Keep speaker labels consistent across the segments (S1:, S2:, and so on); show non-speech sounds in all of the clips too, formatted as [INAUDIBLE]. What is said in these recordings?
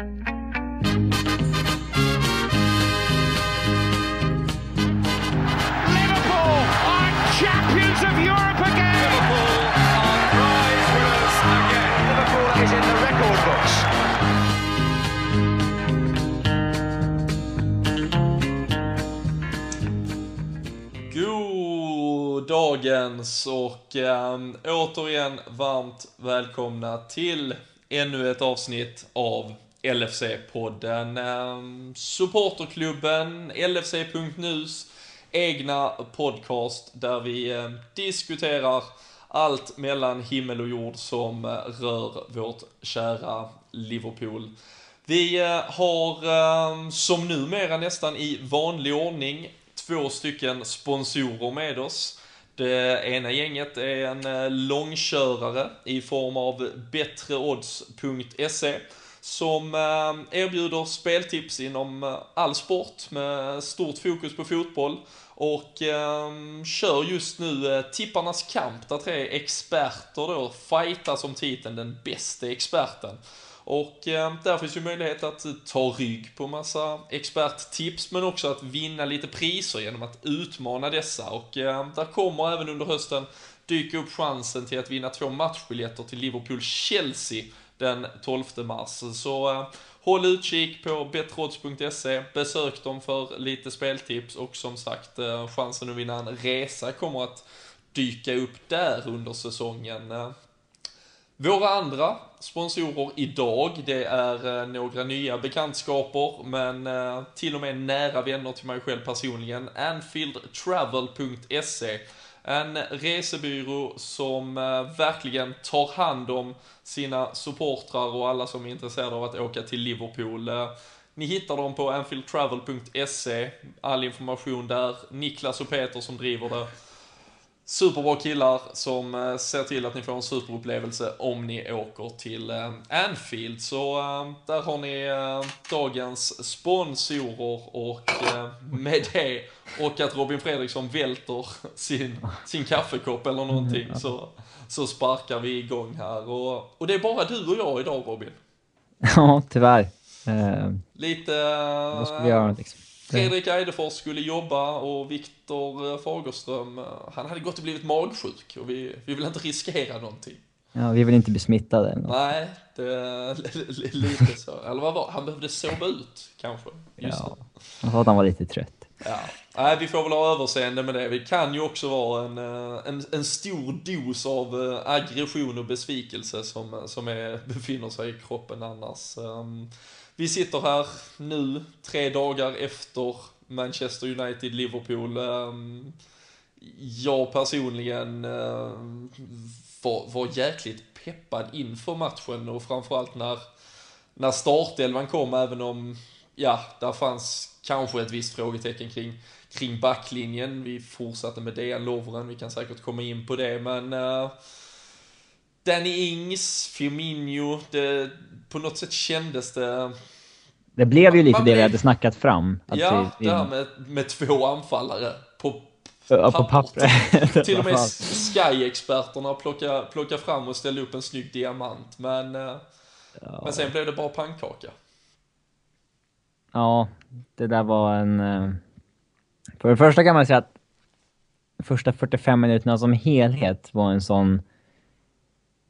S1: Liverpool are champions of Europe again.
S2: Liverpool are prize winners again.
S1: Liverpool is in the record books.
S3: God dagens och ähm, återigen varmt välkomna till ännu ett avsnitt av LFC-podden. Ehm, supporterklubben, LFC.nus egna podcast där vi ehm, diskuterar allt mellan himmel och jord som eh, rör vårt kära Liverpool. Vi eh, har ehm, som numera nästan i vanlig ordning två stycken sponsorer med oss. Det ena gänget är en eh, långkörare i form av bättreodds.se som eh, erbjuder speltips inom eh, all sport med stort fokus på fotboll och eh, kör just nu eh, Tipparnas kamp där tre experter då fightas om titeln den bästa experten. Och eh, där finns ju möjlighet att eh, ta rygg på massa experttips men också att vinna lite priser genom att utmana dessa. Och eh, där kommer även under hösten dyka upp chansen till att vinna två matchbiljetter till Liverpool-Chelsea den 12 mars. Så eh, håll utkik på betrodds.se, besök dem för lite speltips och som sagt eh, chansen att vinna en resa kommer att dyka upp där under säsongen. Eh, våra andra sponsorer idag, det är några nya bekantskaper, men till och med nära vänner till mig själv personligen. Anfieldtravel.se en resebyrå som eh, verkligen tar hand om sina supportrar och alla som är intresserade av att åka till Liverpool. Eh, ni hittar dem på anfieldtravel.se, all information där. Niklas och Peter som driver det superbra killar som eh, ser till att ni får en superupplevelse om ni åker till eh, Anfield. Så eh, där har ni dagens sponsorer och med det och att Robin Fredriksson välter sin, sin kaffekopp eller någonting så, så sparkar vi igång här. Och, och det är bara du och jag idag Robin.
S4: Ja, tyvärr.
S3: Lite...
S4: vad ska vi göra liksom?
S3: Fredrik Eidefors skulle jobba och Viktor Fagerström, han hade gått och blivit magsjuk och vi, vi vill inte riskera någonting.
S4: Ja, vi vill inte bli smittade. eller något.
S3: Nej, det, lite så. Eller vad var Han behövde sova ut kanske. Just
S4: Ja,
S3: det.
S4: jag sa att han var lite trött.
S3: Ja. Nej, vi får väl ha överseende med det. Det kan ju också vara en, eh, en, en stor dos av eh, aggression och besvikelse som, eh, som är, [LAUGHS] befinner sig i kroppen annars. Ehm, vi sitter här nu, tre dagar efter Manchester United-Liverpool. Ehm, jag personligen var, var jäkligt peppad inför matchen och framförallt när, när startelvan kom, även om, ja, där fanns kanske ett visst frågetecken kring, kring backlinjen. Vi fortsatte med Dejan Lovren, vi kan säkert komma in på det, men uh, Danny Ings, Firmino, det, på något sätt kändes det...
S4: Det blev ju lite det vi hade snackat fram.
S3: Ja,
S4: vi-
S3: det här med, med två anfallare på
S4: ja, på pappret. [LAUGHS]
S3: Till och med Sky-experterna plocka, plocka fram och ställa upp en snygg diamant, men, eh, men sen blev det bara pannkaka.
S4: Ja, det där var en... För det första kan man säga att första 45 minuterna som helhet var en sån...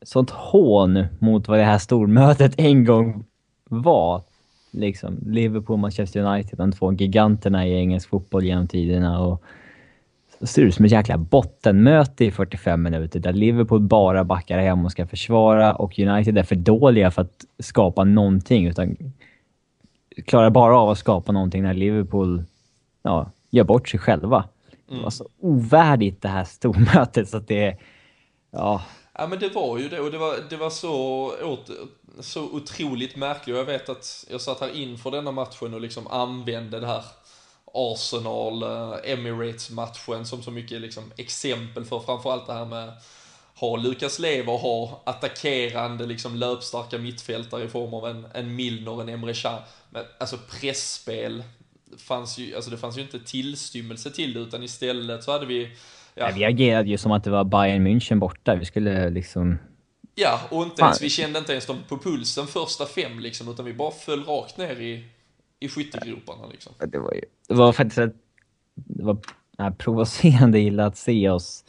S4: Sånt hån mot vad det här stormötet en gång var. Liksom, Liverpool, Manchester United, de två giganterna i engelsk fotboll genom tiderna. Och så ser det ut som ett jäkla bottenmöte i 45 minuter där Liverpool bara backar hem och ska försvara och United är för dåliga för att skapa någonting utan klarar bara av att skapa någonting när Liverpool ja, gör bort sig själva. Det var så ovärdigt det här stormötet så att det. Ja,
S3: Ja men det var ju det och det var, det var så, så otroligt märkligt och jag vet att jag satt här inför denna matchen och liksom använde det här Arsenal, eh, Emirates-matchen som så mycket liksom exempel för framförallt det här med ha Lukas Lever, ha attackerande liksom löpstarka mittfältare i form av en, en Milner, en Emre Can. Men alltså pressspel fanns ju, alltså det fanns ju inte tillstymmelse till det utan istället så hade vi ja,
S4: Nej, vi agerade ju som att det var Bayern München borta. Vi skulle liksom
S3: Ja, och inte ens, vi kände inte ens dem på pulsen första fem liksom, utan vi bara föll rakt ner i, i skyttegroparna liksom.
S4: Det var ju, det var faktiskt ett, det var nej, provocerande illa att se oss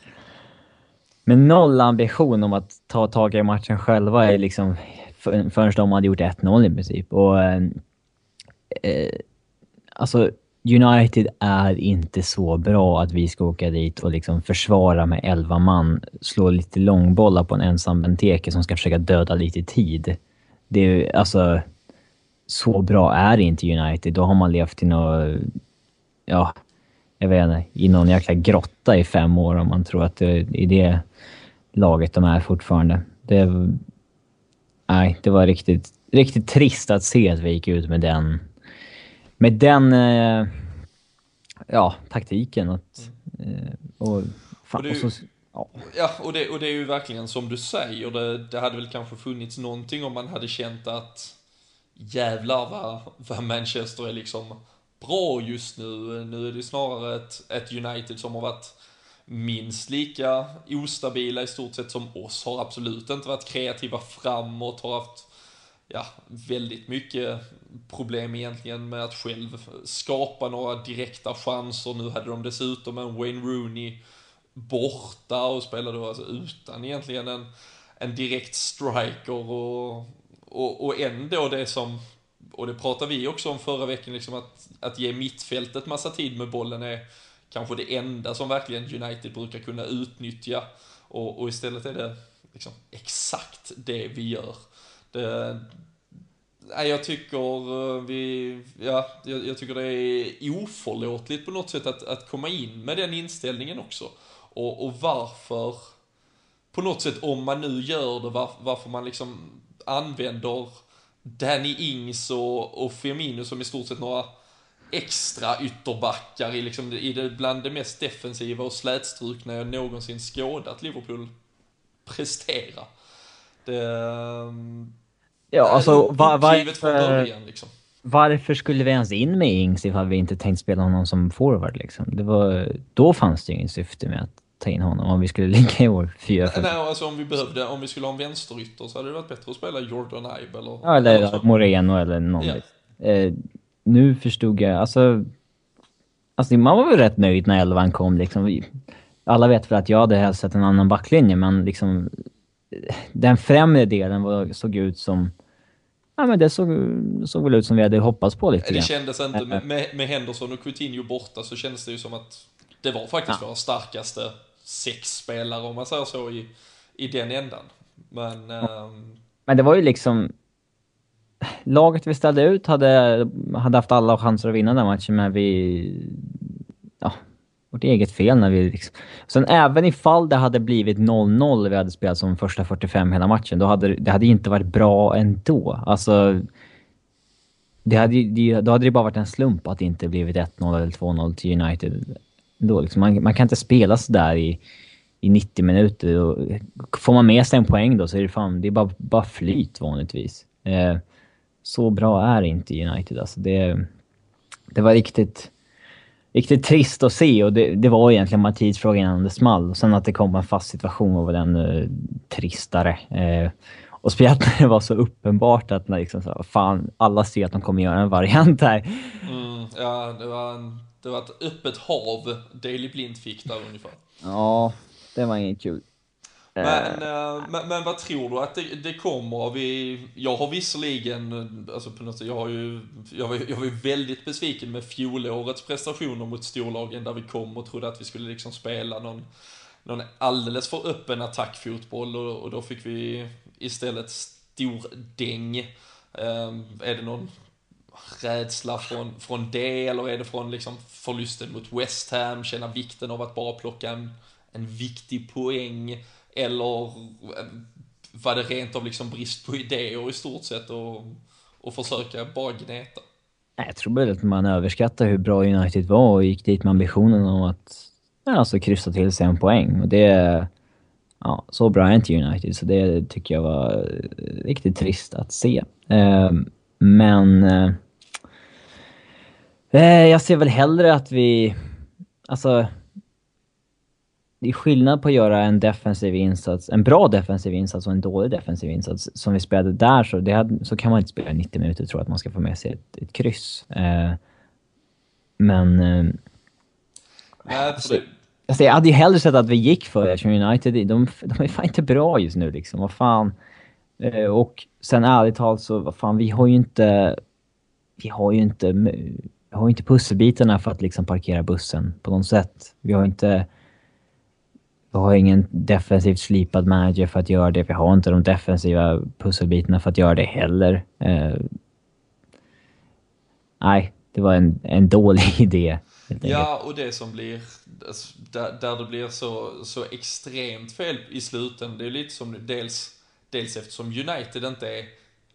S4: med noll ambition om att ta tag i matchen själva är liksom för, förrän de hade gjort 1-0 i princip. Och eh, eh, alltså United är inte så bra att vi ska åka dit och liksom försvara med 11 man, slå lite långbollar på en ensam Benteke som ska försöka döda lite tid. Det är alltså... Så bra är inte United. Då har man levt i något... Ja, jag vet inte. I någon jäkla grotta i fem år om man tror att det är i det laget de är fortfarande. Det... Nej, det var riktigt, riktigt trist att se att vi gick ut med den med den eh, ja, taktiken. Att, eh, och, fan,
S3: Och det
S4: och så, ja.
S3: Ja, och det, och det är ju verkligen som du säger, det, det hade väl kanske funnits någonting om man hade känt att jävlar vad, vad Manchester är liksom bra just nu. Nu är det snarare ett, ett United som har varit minst lika ostabila i stort sett som oss, har absolut inte varit kreativa framåt, har haft ja, väldigt mycket problem egentligen med att själv skapa några direkta chanser. Nu hade de dessutom en Wayne Rooney borta och spelade då alltså utan egentligen en, en direkt striker och, och, och ändå det som, och det pratade vi också om förra veckan, liksom att, att ge mittfältet massa tid med bollen är kanske det enda som verkligen United brukar kunna utnyttja och, och istället är det liksom exakt det vi gör. Det, nej, jag tycker eh, vi, ja, jag, jag tycker det är oförlåtligt på något sätt att, att komma in med den inställningen också. Och, och varför, på något sätt om man nu gör det, var, varför man liksom använder Danny Ings och, och Firmino som i stort sett några extra ytterbackar i, liksom, i det, bland det mest defensiva och slätstrukna jag någonsin skådat Liverpool prestera. Det, ehm,
S4: ja, alltså
S3: var,
S4: varför,
S3: början liksom.
S4: varför skulle vi ens in med Ings ifall vi inte tänkt spela honom som forward liksom? Det var, då fanns det ju inget syfte med att ta in honom om vi skulle [LAUGHS] ligga i år 4 5
S3: Nej, alltså om vi behövde, om vi skulle ha en vänsterytter så hade det varit bättre att spela Jordan Ibe eller...
S4: Ja, eller
S3: så.
S4: Moreno eller någon.
S3: Ja.
S4: Eh, nu förstod jag, alltså... Alltså man var väl rätt nöjd när elvan kom liksom. Alla vet väl att jag hade helst sett en annan backlinje, men liksom... eh, Den främre delen var, såg ut som... Ja men det såg, såg väl ut som vi hade hoppats på lite
S3: Det kändes inte, med, med, med Henderson och Coutinho borta så kändes det ju som att det var faktiskt våra starkaste sex spelare om man säger så i, i den ändan. Men, ehm,
S4: Men det var ju liksom... Laget vi ställde ut hade, hade haft alla chanser att vinna den matchen, men vi... Vårt eget fel när vi liksom... Sen även ifall det hade blivit 0-0 vi hade spelat som första 45 hela matchen, då hade det hade inte varit bra ändå. Alltså... Det hade, det, då hade det bara varit en slump att det inte blivit 1-0 eller 2-0 till United. Då liksom, man, man kan inte spela sådär i, i 90 minuter. Och får man med sig en poäng då så är det fan, det är bara, bara flyt vanligtvis. Eh, så bra är inte United alltså. Det, det var riktigt, riktigt trist att se och det, det var egentligen Mattias fråga innan det small. Och sen att det kom en fast situation var väl ännu tristare. Eh, och speciellt [LAUGHS] när det var så uppenbart att liksom så, fan, alla ser att de kommer göra en variant här.
S3: mm, ja, det var, en, det var ett öppet hav Daley Blind fick där ungefär.
S4: Ja, det var inget kul.
S3: Men, eh, men, men vad tror du att det, det kommer? Vi, jag har visserligen, eh, alltså på något sätt, jag har ju, jag var, jag var ju väldigt besviken med fjolårets prestationer mot storlagen där vi kom och trodde att vi skulle liksom spela någon, någon alldeles för öppen attackfotboll och, och då fick vi istället stor däng. Eh, är det någon rädsla från, från det eller är det från liksom förlusten mot West Ham, känna vikten av att bara plocka en, en viktig poäng eller eh, var det rent av liksom brist på idéer i stort sett och, och försöka bara gneta?
S4: Jag tror väl att man överskattar hur bra United var och gick dit med ambitionen om att ja, alltså, kryssa till sig en poäng. Och det... Ja, så bra är inte United, så det tycker jag var eh, riktigt trist att se. Ehm, eh, men... Eh, jag ser väl hellre att vi... Alltså det är skillnad på att göra en defensiv insats, en bra defensiv insats och en dålig defensiv insats. Som vi spelade där så, det hade, så kan man inte spela 90 minuter tror jag att man ska få med sig ett, ett kryss. Eh, men... Eh,
S3: Nej, det,
S4: alltså, jag hade ju hellre sett att vi gick för det eftersom United, de, de är fan inte bra just nu liksom. Vad fan. Eh, och sen ärligt talat så, vad fan, vi har ju inte... Vi har ju inte... Vi har ju inte pusselbitarna för att liksom parkera bussen på något sätt. Vi har inte... Vi har ingen defensivt slipad manager för att göra det. Vi har inte de defensiva pusselbitarna för att göra det heller. Eh, nej, det var en, en dålig [LAUGHS] idé.
S3: Ja, och det som blir, alltså, där, där det blir så, så extremt fel i slutändan, det är lite som dels, dels eftersom United inte är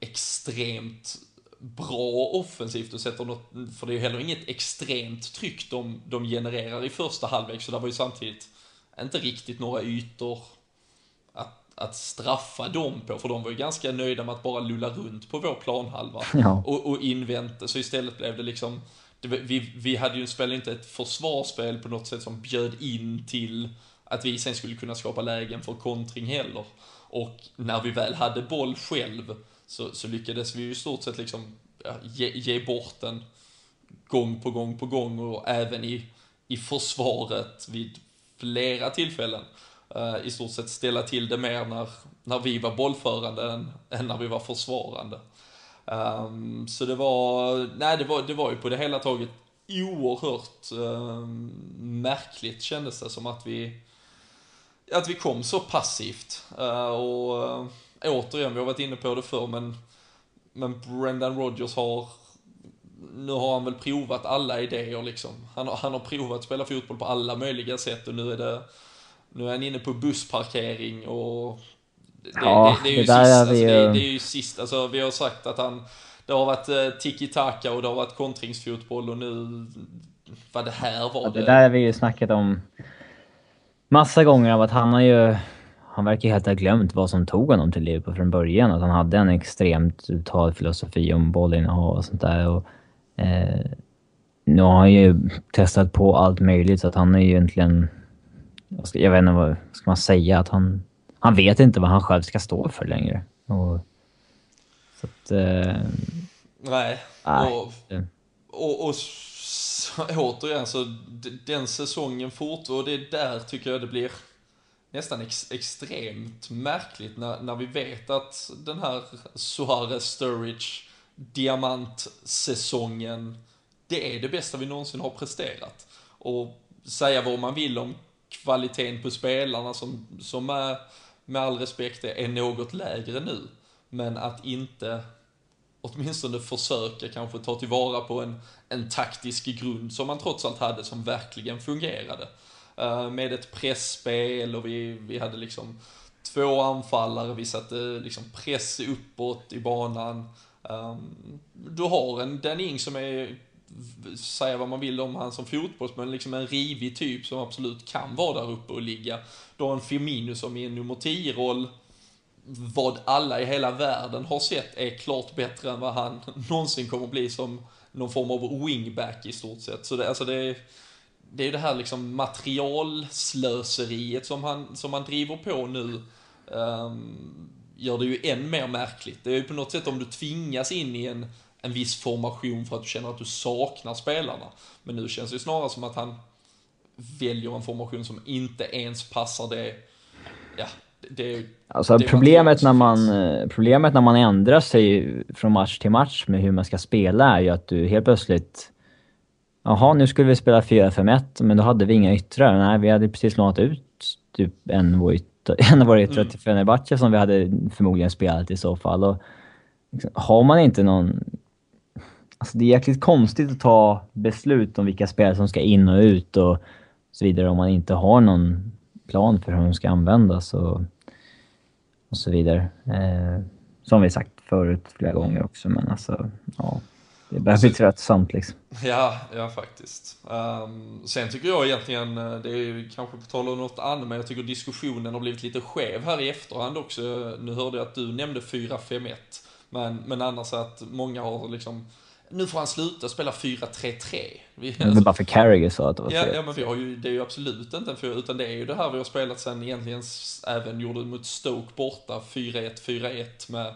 S3: extremt bra offensivt och sätter något, för det är ju heller inget extremt tryck de, de genererar i första halvlek, så det var ju samtidigt inte riktigt några ytor att, att straffa dem på, för de var ju ganska nöjda med att bara lulla runt på vår planhalva [LAUGHS]
S4: Ja.
S3: och, och invänta, så istället blev det liksom det, vi, vi hade ju spelat inte ett försvarsspel på något sätt som bjöd in till att vi sen skulle kunna skapa lägen för kontring heller. Och när vi väl hade boll själv så, så lyckades vi ju i stort sett liksom ge, ge bort den gång på gång på gång och även i, i försvaret vid flera tillfällen eh, i stort sett ställa till det mer när, när vi var bollförande än, än när vi var försvarande. Um, så det var, nej det var, det var ju på det hela taget oerhört um, märkligt kändes det som att vi, att vi kom så passivt. Uh, och uh, återigen, vi har varit inne på det förr, men, men Brendan Rodgers har, nu har han väl provat alla idéer liksom. Han har, han har provat spela fotboll på alla möjliga sätt och nu är det, nu är han inne på bussparkering och det,
S4: Ja,
S3: det, det är ju
S4: det
S3: sist,
S4: är
S3: alltså, det, det är ju sist, alltså vi har sagt att han, det har varit eh, tiki-taka och det har varit kontringsfotboll och nu, vad det här var
S4: Ja, det där har vi ju snackat om massa gånger av att han har ju... Han verkar helt ha glömt vad som tog honom till Liverpool från början. Att han hade en extremt uttalad filosofi om bollinnehav och sånt där. Och, eh, nu har han ju testat på allt möjligt så att han är ju egentligen... vad ska- Jag vet inte vad ska man säga? Att han... Han vet inte vad han själv ska stå för längre. Och, så att... Eh,
S3: Nej,
S4: Nej.
S3: och, och, och så, återigen så den säsongen fort och det är där tycker jag det blir nästan ex, extremt märkligt när, när vi vet att den här Suarez Sturridge diamantsäsongen det är det bästa vi någonsin har presterat. Och säga vad man vill om kvaliteten på spelarna som, som är, med all respekt är något lägre nu. Men att inte åtminstone försöka kanske ta tillvara på en, en taktisk grund som man trots allt hade som verkligen fungerade. Uh, med ett pressspel och vi, vi hade liksom två anfallare, vi satte liksom press uppåt i banan. Um, du har en Dan Ing som är, säga vad man vill om han som fotbollsspelare, liksom en rivig typ som absolut kan vara där uppe och ligga. Du har en Firmino som i en nummer 10-roll vad alla i hela världen har sett är klart bättre än vad han [LAUGHS] någonsin kommer bli som någon form av wingback i stort sett. Så det, alltså det, är, det är ju det här liksom materialslöseriet som han, som han driver på nu. Um, gör det ju än mer märkligt. Det är ju på något sätt om du tvingas in i en, en viss formation för att du känner att du saknar spelarna. Men nu känns det ju snarare som att han väljer en formation som inte ens passar det, ja, det,
S4: Alltså
S3: det
S4: problemet när, man, problemet när man ändrar sig från match till match med hur man ska spela är ju att du helt plötsligt... Jaha, nu skulle vi spela 4-5-1, men då hade vi inga yttrar. Nej, vi hade precis lånat ut typ en, vår en av våra yttrar till Fenerbahce som vi hade förmodligen spelat i så fall. Och liksom, har man inte någon... Alltså det är jäkligt konstigt att ta beslut om vilka spelare som ska in och ut och så vidare om man inte har någon plan för hur de ska användas. Och, och så vidare. Eh, som vi sagt förut flera gånger också, men alltså, ja. Det börjar bli tröttsamt liksom. [LAUGHS]
S3: Ja, ja faktiskt. Um, sen tycker jag egentligen, eh, det är ju kanske på tal om något annat, men jag tycker diskussionen har blivit lite skev här i efterhand också. Nu hörde jag att du nämnde 4-5-1, men, men annars att många har liksom nu får han sluta spela 4-3-3. Vi,
S4: Det är bara för Carragher sa att det var
S3: Ja,
S4: fel.
S3: ja, men vi har ju, det är ju absolut inte en fyra, utan det är ju det här vi har spelat sen egentligen även gjorde mot Stoke borta, 4-1, 4-1 med,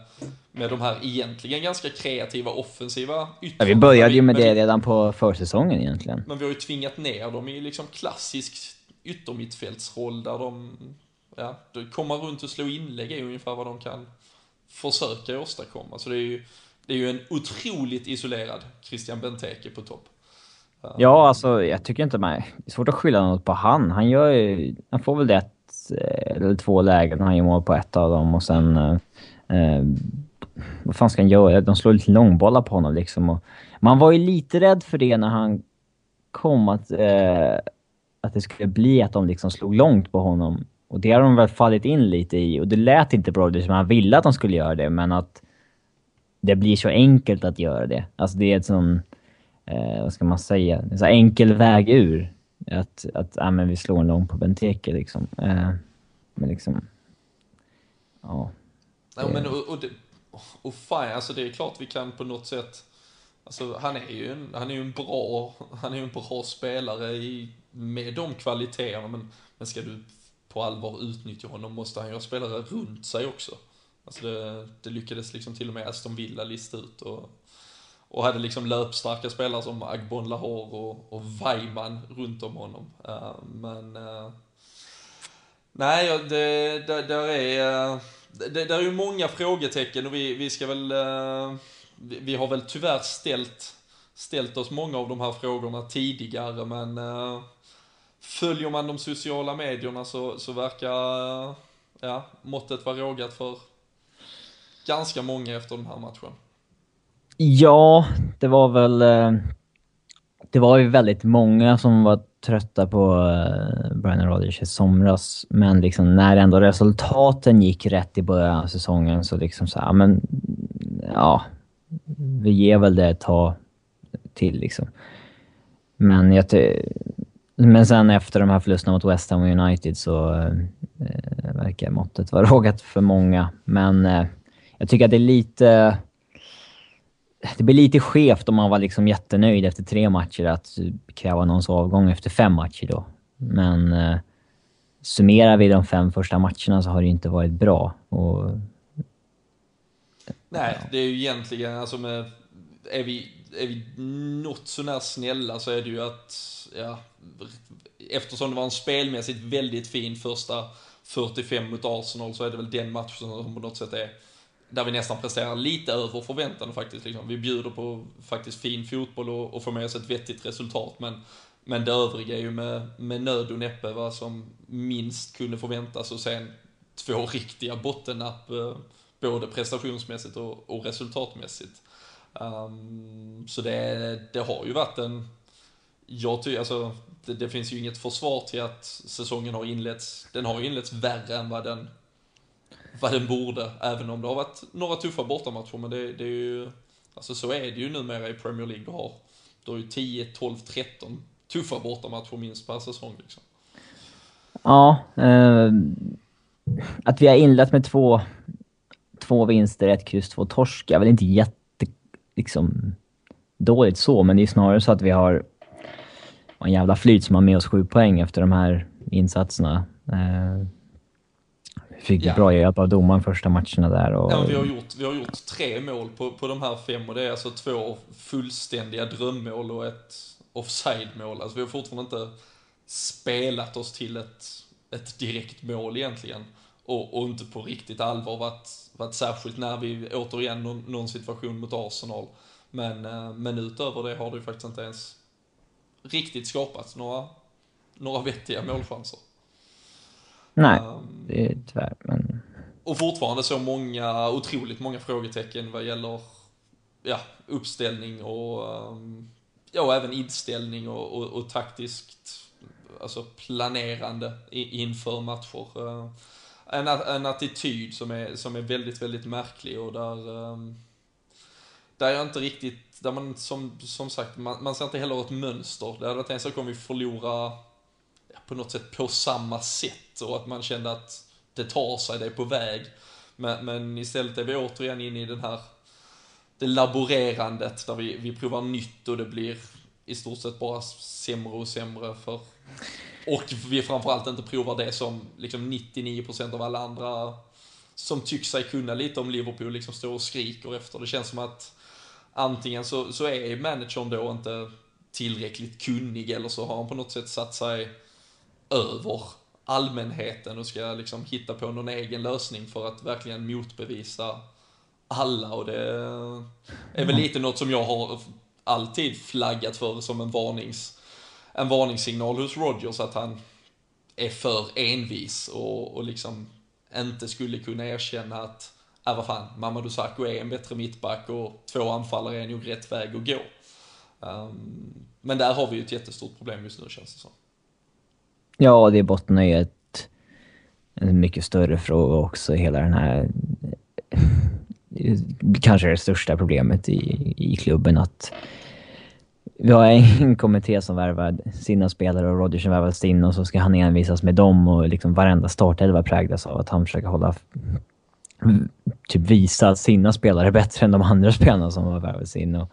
S3: med de här egentligen ganska kreativa offensiva
S4: Ja,
S3: yttrarna.
S4: vi började ju med
S3: Men
S4: det redan på försäsongen egentligen.
S3: Men vi har ju tvingat ner dem i liksom klassisk yttermittfältsroll där de, ja, de kommer runt och slå inlägg är ungefär vad de kan försöka åstadkomma. Så det är ju, det är ju en otroligt isolerad Christian Benteke på topp.
S4: Ja, alltså jag tycker inte man... Det är svårt att skylla något på han. Han gör ju... Han får väl ett eh, eller två lägen och han gör mål på ett av dem och sen... Eh, eh, vad fan ska han göra? De slår lite långbollar på honom liksom. Och man var ju lite rädd för det när han kom att... Eh, att det skulle bli att de liksom slog långt på honom. Och det har de väl fallit in lite i. Och det lät inte bra, det som han ville att de skulle göra det, men att det blir så enkelt att göra det. Alltså det är ett sån, eh, vad ska man säga, en så enkel väg ur. Att, att ja, men vi slår en lång på Benteke liksom. Eh, men liksom, ja.
S3: Ja, men och, och, det, och fine, alltså det är klart vi kan på något sätt, alltså han är ju en, han är ju en bra, han är ju en bra spelare i, med de kvaliteterna, men, men ska du på allvar utnyttja honom måste han ju ha spelare runt sig också. Alltså det, det lyckades liksom till och med Aston Villa lista ut och, och hade liksom löpstarka spelare som Agbon Lahore och, och Weimann runt om honom. Uh, men uh, Nej, det, det, där är, eh, det, där är ju många frågetecken och vi, vi ska väl, vi, vi har väl tyvärr ställt, ställt oss många av de här frågorna tidigare men eh, följer man de sociala medierna så, så verkar eh, ja, måttet vara rågat för ganska många efter den här matchen.
S4: Ja, det var väl... Eh, det var ju väldigt många som var trötta på eh, Brian Rodgers i somras. Men liksom när ändå resultaten gick rätt i början av säsongen så liksom så här, men ja. Vi ger väl det ett tag till liksom. Men jag Men sen efter de här förlusterna mot West Ham och United så eh, verkar måttet vara [LAUGHS] rågat för många. Men eh, jag tycker att det är lite det blir lite skevt om man var liksom jättenöjd efter tre matcher att kräva någons avgång efter fem matcher då. Men eh, summerar vi de fem första matcherna så har det ju inte varit bra. Och,
S3: Nej, det är ju egentligen, alltså med, är vi, är vi något sånär snälla så är det ju att, ja, eftersom det var en spelmässigt väldigt fin första 45 mot Arsenal så är det väl den matchen som på något sätt är där vi nästan presterar lite över förväntan faktiskt. Liksom. Vi bjuder på faktiskt fin fotboll och, och får med oss ett vettigt resultat, men, men det övriga är ju med, med nöd och näppe vad som minst kunde förväntas och sen två [LAUGHS] riktiga bottennapp, eh, både prestationsmässigt och, och resultatmässigt. Um, så det, det har ju varit en, jag tycker, alltså, det, det finns ju inget försvar till att säsongen har inletts, den har ju inletts värre än vad den vad den borde, även om det har varit några tuffa bortamatcher, men det, det är ju, alltså så är det ju numera i Premier League. Du har, du har ju 10, 12, 13 tuffa bortamatcher minst per säsong liksom.
S4: ja, eh, att vi har inlett med två, två vinster, ett kryss, två torsk är väl inte jätte, liksom, dåligt så, men det är snarare så att vi har en jävla flyt som har med oss sju poäng efter de här insatserna. Eh, fick
S3: Ja.
S4: bra hjälp av domaren första matcherna där. Och,
S3: Ja, vi, har gjort, vi har gjort tre mål på, på de här fem och det är alltså två fullständiga drömmål och ett offside-mål. Alltså vi har fortfarande inte spelat oss till ett, ett direkt mål egentligen. Och, och inte på riktigt allvar varit, varit särskilt när vi återigen någon, någon situation mot Arsenal. Men, eh, men utöver det har det ju faktiskt inte ens riktigt skapats några, några vettiga målchanser.
S4: Nej,
S3: Ehm,
S4: det är tyvärr. Men
S3: och fortfarande så många, otroligt många frågetecken vad gäller ja, uppställning och, um, ja, även inställning och, och, och taktiskt alltså planerande inför matcher. Uh, en, en attityd som är, som är väldigt, väldigt märklig och där, um, där jag inte riktigt, där man som, som sagt, man, man ser inte heller ett mönster. Hade varit en sak om vi förlorar ja, på något sätt på samma sätt och att man kände att det tar sig, det är på väg. Men, men istället är vi återigen inne i den här det laborerandet där vi, vi provar nytt och det blir i stort sett bara sämre och sämre för och vi framförallt inte provar det som liksom 99% av alla andra som tycker sig kunna lite om Liverpool liksom står och skriker efter. Det känns som att antingen så, så är managern då inte tillräckligt kunnig eller så har han på något sätt satt sig över allmänheten och ska liksom hitta på någon egen lösning för att verkligen motbevisa alla och det är väl lite något som jag har alltid flaggat för som en varnings en varningssignal hos Rogers att han är för envis och, och liksom inte skulle kunna erkänna att, äh vad fan, Mamadou Sakho är en bättre mittback och två anfallare är nog rätt väg att gå. Um, men där har vi ju ett jättestort problem just nu känns det som.
S4: Ja, det bottnar ju ett, en mycket större fråga också, hela den här... Eh, kanske det största problemet i, i klubben att vi har en kommitté som värvar sina spelare och Rodgers som värvar sin och så ska han envisas med dem och liksom varenda startelva präglas av att han försöker hålla... Typ visa sina spelare bättre än de andra spelarna som har värvats in. Och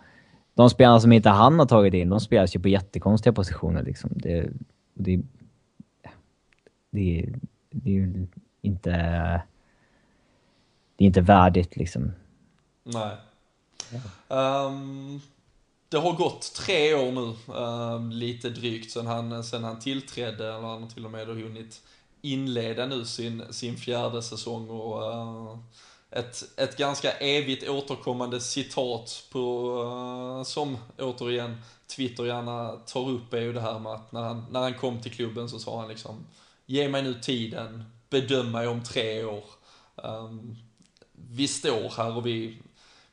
S4: de spelarna som inte han har tagit in, de spelas ju på jättekonstiga positioner liksom. Det, det, det, det är ju inte... Det är inte värdigt liksom.
S3: Nej. Um, det har gått tre år nu, uh, lite drygt, sen han, sen han tillträdde, eller han har till och med hunnit inleda nu sin, sin fjärde säsong och uh, ett, ett ganska evigt återkommande citat på, uh, som återigen Twitter gärna tar upp är ju det här med att när han, när han kom till klubben så sa han liksom Ge mig nu tiden, bedöm mig om tre år. Um, vi står här och vi,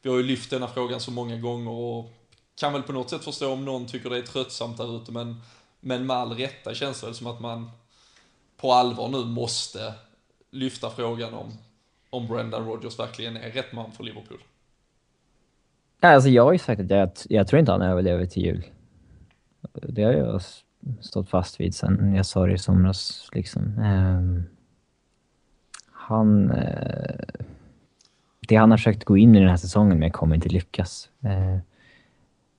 S3: vi har ju lyft denna frågan så många gånger och kan väl på något sätt förstå om någon tycker det är tröttsamt där ute, men, men med all rätta känns det som att man på allvar nu måste lyfta frågan om, om Brendan Rodgers verkligen är rätt man för Liverpool.
S4: Alltså jag har ju sagt att jag, jag tror inte han överlever till jul. Det har jag stått fast vid sen jag sa det i somras. Liksom. Eh, han... Eh, det han har försökt gå in i den här säsongen med kommer inte lyckas. Eh,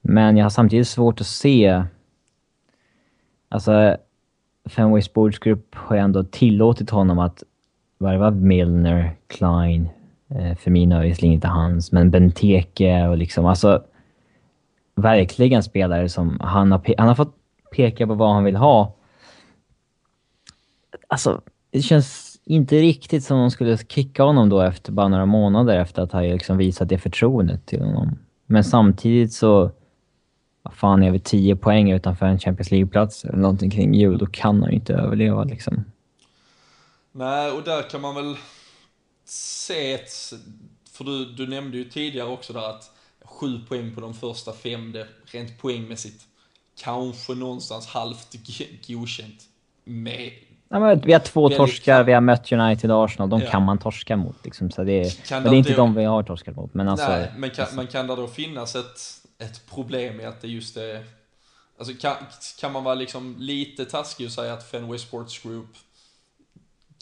S4: men jag har samtidigt svårt att se... Alltså, Fenway Sports Group har ju ändå tillåtit honom att värva Milner, Klein, eh, Firmino är visserligen inte hans, men Benteke och liksom alltså verkligen spelare som han har, han har fått pekar på vad han vill ha. Alltså, det känns inte riktigt som de skulle kicka honom då efter bara några månader efter att ha liksom visat det förtroendet till honom. Men samtidigt så vad fan, är vi tio poäng utanför en Champions League-plats eller någonting kring jul, då kan han ju inte överleva liksom.
S3: Nej, och där kan man väl se ett... För du, du nämnde ju tidigare också där att sju poäng på de första fem, det rent poängmässigt kanske någonstans halvt godkänt med
S4: Ja, vi har två torskar, vi har mött United och Arsenal, de ja. kan man torska mot. Liksom, så det, men det är inte då, de vi har torskat mot. Men, alltså,
S3: nej, men, kan,
S4: alltså.
S3: men kan det då finnas ett ett problem i att det just är... Alltså kan, kan man vara liksom lite taskig och säga att Fenway Sports Group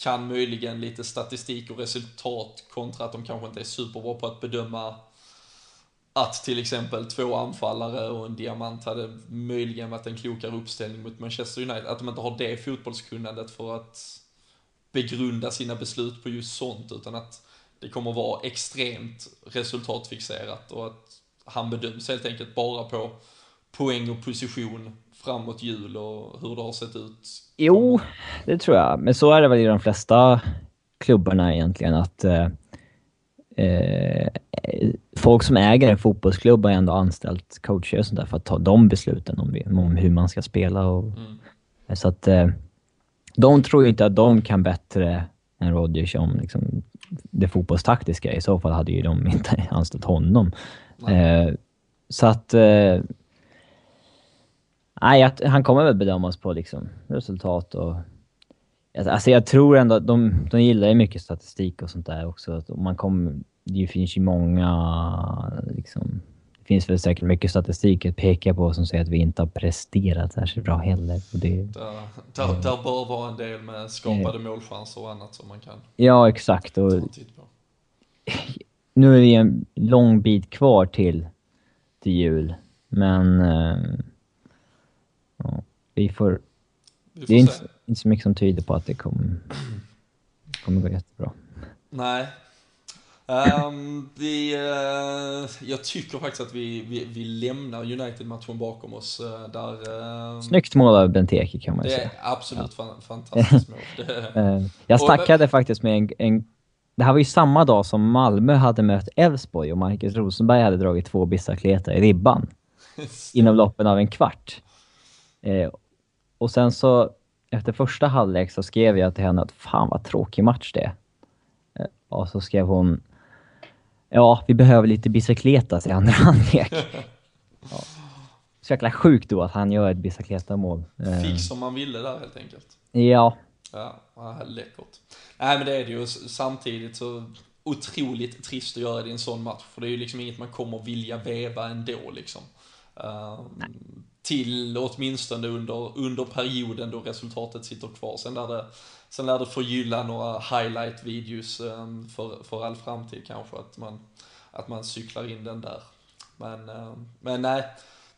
S3: kan möjligen lite statistik och resultat kontra att de kanske inte är superbra på att bedöma att till exempel två anfallare och en diamant hade möjligen varit en klokare uppställning mot Manchester United. Att de inte har det fotbollskunnandet för att begrunda sina beslut på just sånt, utan att det kommer vara extremt resultatfixerat och att han bedöms helt enkelt bara på poäng och position framåt jul och hur det har sett ut?
S4: Jo, det tror jag. Men så är det väl i de flesta klubbarna egentligen att eh, eh, folk som äger en fotbollsklubb har ändå anställt coacher och sånt där för att ta de besluten om, om hur man ska spela. Och, mm. Så att eh, de tror ju inte att de kan bättre än Rodgers om liksom, det fotbollstaktiska. I så fall hade ju de [LAUGHS] inte anställt honom. Eh, så att... Eh, nej, han kommer väl bedömas på liksom resultat och... Alltså jag tror ändå att de, de gillar ju mycket statistik och sånt där också. Att man kommer, det finns ju många... Liksom, det finns väl säkert mycket statistik att peka på som säger att vi inte har presterat särskilt bra heller. Och det,
S3: där, där, där bör vara en del med skapade målchanser och annat som man kan
S4: Ja, exakt. Och, [LAUGHS] nu är det en lång bit kvar till, till jul, men eh, ja, vi får...
S3: Vi
S4: Det
S3: får
S4: är
S3: se.
S4: inte, inte så mycket som tyder på att det kommer, kommer gå jättebra.
S3: Nej. Ehm, vi, eh, jag tycker faktiskt att vi, vi, vi lämnar United-matchen bakom oss. eh, där, uh,
S4: Snyggt mål av Benteke kan man
S3: Det
S4: säga.
S3: är absolut fan, fantastiskt mål. [LAUGHS]
S4: Eh, jag snackade faktiskt med en, en... Det här var ju samma dag som Malmö hade mött Elfsborg och Marcus Rosenberg hade dragit två bicicleter i ribban [LAUGHS] inom loppen av en kvart. Eh, och sen så, efter första halvlek så skrev jag till henne att fan vad tråkig match det är. Eh, och så skrev hon Ja, vi behöver lite bicicletas i andra halvlek. ja. Så jäkla sjukt då att han gör ett bicicleta-mål. Eh,
S3: fick som man ville där helt enkelt.
S4: ja,
S3: Ja, läckert. Nej men det är det ju samtidigt så otroligt trist att göra det i en sån match. För det är ju liksom inget man kommer vilja väva ändå liksom. Ehm, till åtminstone under, under perioden då resultatet sitter kvar. Sen lär det, sen lär det förgylla några highlight-videos ehm, för, för all framtid kanske. Att man, att man cyklar in den där. Men, ehm, men nej,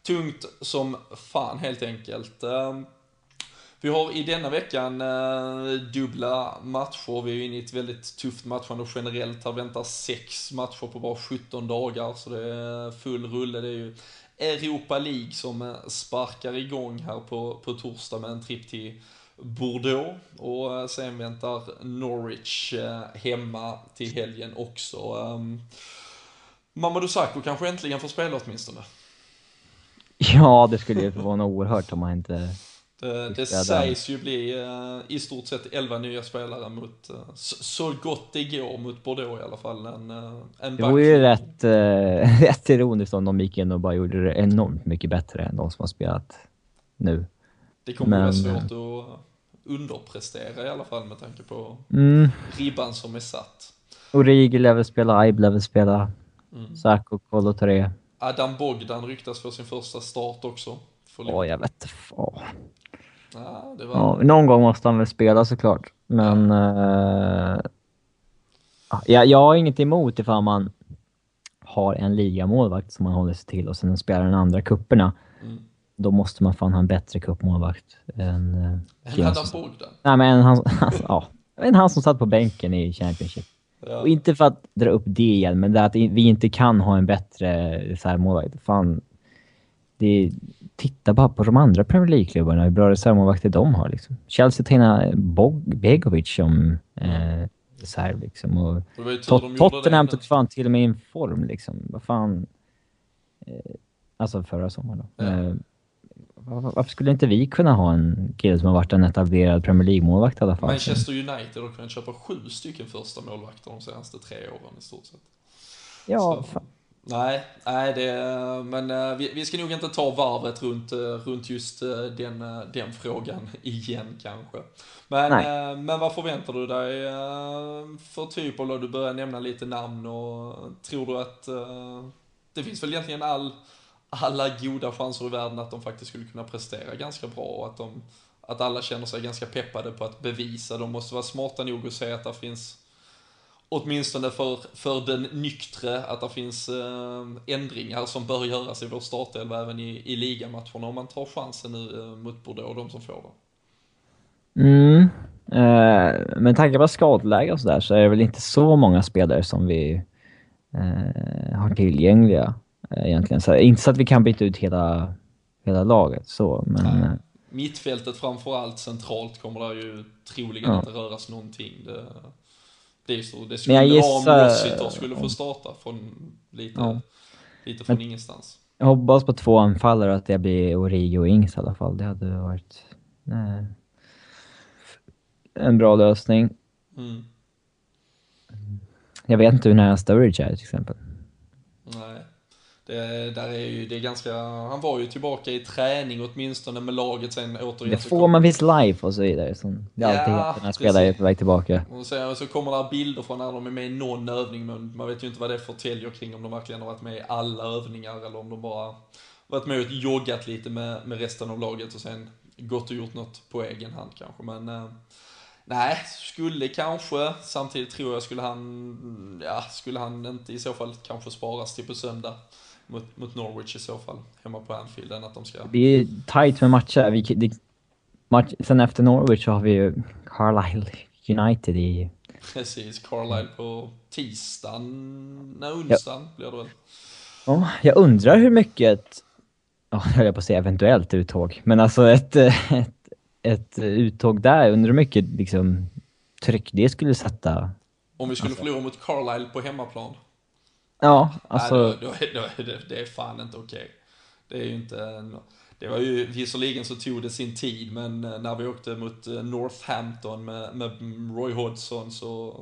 S3: tungt som fan helt enkelt. Ehm, vi har i denna veckan eh, dubbla matcher. Vi är ju inne i ett väldigt tufft matchande generellt. Här väntar sex matcher på bara 17 dagar, så det är full rulle. Det är ju Europa League som eh, sparkar igång här på, på torsdag med en tripp till Bordeaux. Och eh, sen väntar Norwich eh, hemma till helgen också. Mamma Mamadou Sakho kanske äntligen får spela åtminstone. [LAUGHS]
S4: ja det skulle ju förvåna oerhört om han inte...
S3: Det, det
S4: det,
S3: sägs ju bli eh, i stort sett 11 nya spelare mot, eh, så, gott det går mot Bordeaux i alla fall. En, eh, en
S4: Det vore ju rätt, eh, [LAUGHS] rätt ironiskt om de gick in och bara gjorde det enormt mycket bättre än de som har spelat nu.
S3: Det kommer vara
S4: men,
S3: svårt att underprestera i alla fall med tanke på
S4: Mm.
S3: ribban som är satt.
S4: Origi lär väl spela, Aib lär väl spela,
S3: Mm.
S4: Sako, Kolo Touré.
S3: Adam Bogdan ryktas få sin första start också.
S4: Åh, jag vet inte.
S3: Ja, var...
S4: Ja, någon gång måste han väl spela såklart. Men... eh, ja, jag, jag har inget emot ifall man har en ligamålvakt som man håller sig till och sen spelar den andra kupperna.
S3: Mm.
S4: Då måste man fan ha en bättre cupmålvakt än... Uh,
S3: En Adam Bogdan.
S4: Nej men han, [LAUGHS] han, ja, än han som satt på bänken i Championship.
S3: Ja.
S4: Och inte för att dra upp det igen, men det är att vi inte kan ha en bättre reservmålvakt. Fan, det, titta bara på de andra Premier League-klubbarna, hur bra reservmålvakter de har. Liksom. Chelsea tar in Bog- Begovic som eh, reserv. Liksom. Och Tot- Tottenham tog fan till och med in form. Liksom. Vad fan... Eh, alltså förra sommaren då.
S3: Ja.
S4: Eh, var- varför skulle inte vi kunna ha en kille som har varit en etablerad Premier League-målvakt i alla fall?
S3: Manchester United har kunnat köpa sju stycken första målvakter de senaste tre åren i stort sett.
S4: Ja.
S3: Nej, nej det, men eh, vi, vi ska nog inte ta varvet runt, eh, runt just eh, den, den frågan [LAUGHS] igen kanske. Men,
S4: Nej.
S3: men vad förväntar du dig för typ av, du börjar nämna lite namn och tror du att det finns väl egentligen all, alla goda chanser i världen att de faktiskt skulle kunna prestera ganska bra och att, de, att alla känner sig ganska peppade på att bevisa. De måste vara smarta nog att säga att det finns åtminstone för, för den nyktre, att det finns eh, ändringar som bör göras i vår startelva även i, i ligamatcherna om man tar chansen nu eh, mot Bordeaux, de som får det.
S4: Mm. Eh, med tanke på skadeläge och sådär så är det väl inte så många spelare som vi eh, har tillgängliga eh, egentligen. Så, inte så att vi kan byta ut hela, hela laget så, men...
S3: Nej.
S4: eh,
S3: Mittfältet framförallt centralt kommer det ju troligen
S4: Ja.
S3: inte röras någonting. Det, det är så, det
S4: Men
S3: skulle
S4: jag
S3: vara om
S4: gissar-
S3: Rossiter skulle få starta från lite,
S4: Ja.
S3: lite från ingenstans.
S4: Jag hoppas på två anfallare och att det blir Origi och Ings i alla fall. Det hade varit eh, en bra lösning.
S3: Mm.
S4: Jag vet inte hur nära Sturridge är till exempel.
S3: Det, där är ju, det är ganska, han var ju tillbaka i träning åtminstone med laget sen återigen.
S4: Det får man visst life och så vidare. Som det alltid
S3: Ja,
S4: heter när spelare är på väg tillbaka.
S3: Och så, så kommer det bilder från när de är med i någon övning, men man vet ju inte vad det förtäljer kring om de verkligen har varit med i alla övningar eller om de bara varit med och joggat lite med, med resten av laget och sen gått och gjort något på egen hand kanske. Men eh, Nej, skulle kanske. Samtidigt tror jag skulle han, ja, skulle han inte i så fall kanske sparas till på söndag mot, mot Norwich i så fall, hemma på Anfield, än att de ska...
S4: Det är tight med matcher. Vi, det, match, sen efter Norwich så har vi ju Carlisle United i...
S3: Precis, Carlisle på tisdagen, nej onsdagen blir det väl.
S4: Ja, jag undrar hur mycket... Ja, jag höll på att säga eventuellt uttåg. Men alltså ett, ett, ett uttåg där, undrar hur mycket liksom, tryck det skulle sätta.
S3: Om vi skulle förlora mot Carlisle på hemmaplan.
S4: Ja, alltså...
S3: Nej, då, då, då, det, är fan inte okej. Det är ju inte... Det var ju, visserligen så tog det sin tid, men eh, när vi åkte mot eh, Northampton med, med Roy Hodgson så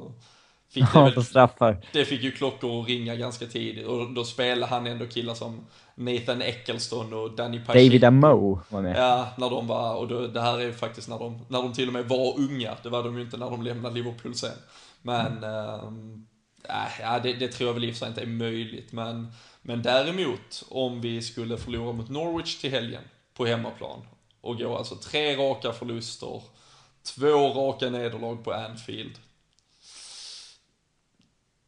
S3: fick det
S4: Ja,
S3: väl
S4: på straffar.
S3: det fick ju klockor att ringa ganska tidigt och då spelade han ändå killar som Nathan Eccleston och Danny Pacheco.
S4: David Amoe var med.
S3: Ja, när de var, och då, det här är ju faktiskt när de, när de till och med var unga, det var de ju inte när de lämnade Liverpool sen. Men, mm. äh, ja, det, det tror jag väl i inte är möjligt, men, men däremot om vi skulle förlora mot Norwich till helgen på hemmaplan och gå alltså tre raka förluster, två raka nederlag på Anfield,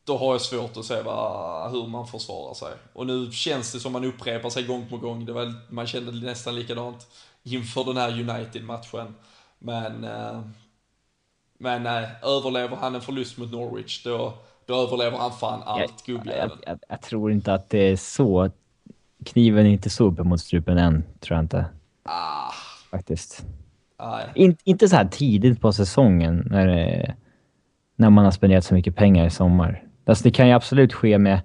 S3: då har jag svårt att se vad, hur man försvarar sig. Och nu känns det som man upprepar sig gång på gång. Det var, man kände nästan likadant inför den här United-matchen. Men, eh, men nej, överlever han en förlust mot Norwich, då, då överlever han fan allt,
S4: jag,
S3: gubbjäveln.
S4: jag, jag tror inte att det är så. Kniven är inte så uppe mot strupen än, tror jag inte.
S3: Ah,
S4: Faktiskt.
S3: nej.
S4: In, inte så här tidigt på säsongen när, när man har spenderat så mycket pengar i sommar. Alltså det kan ju absolut ske med,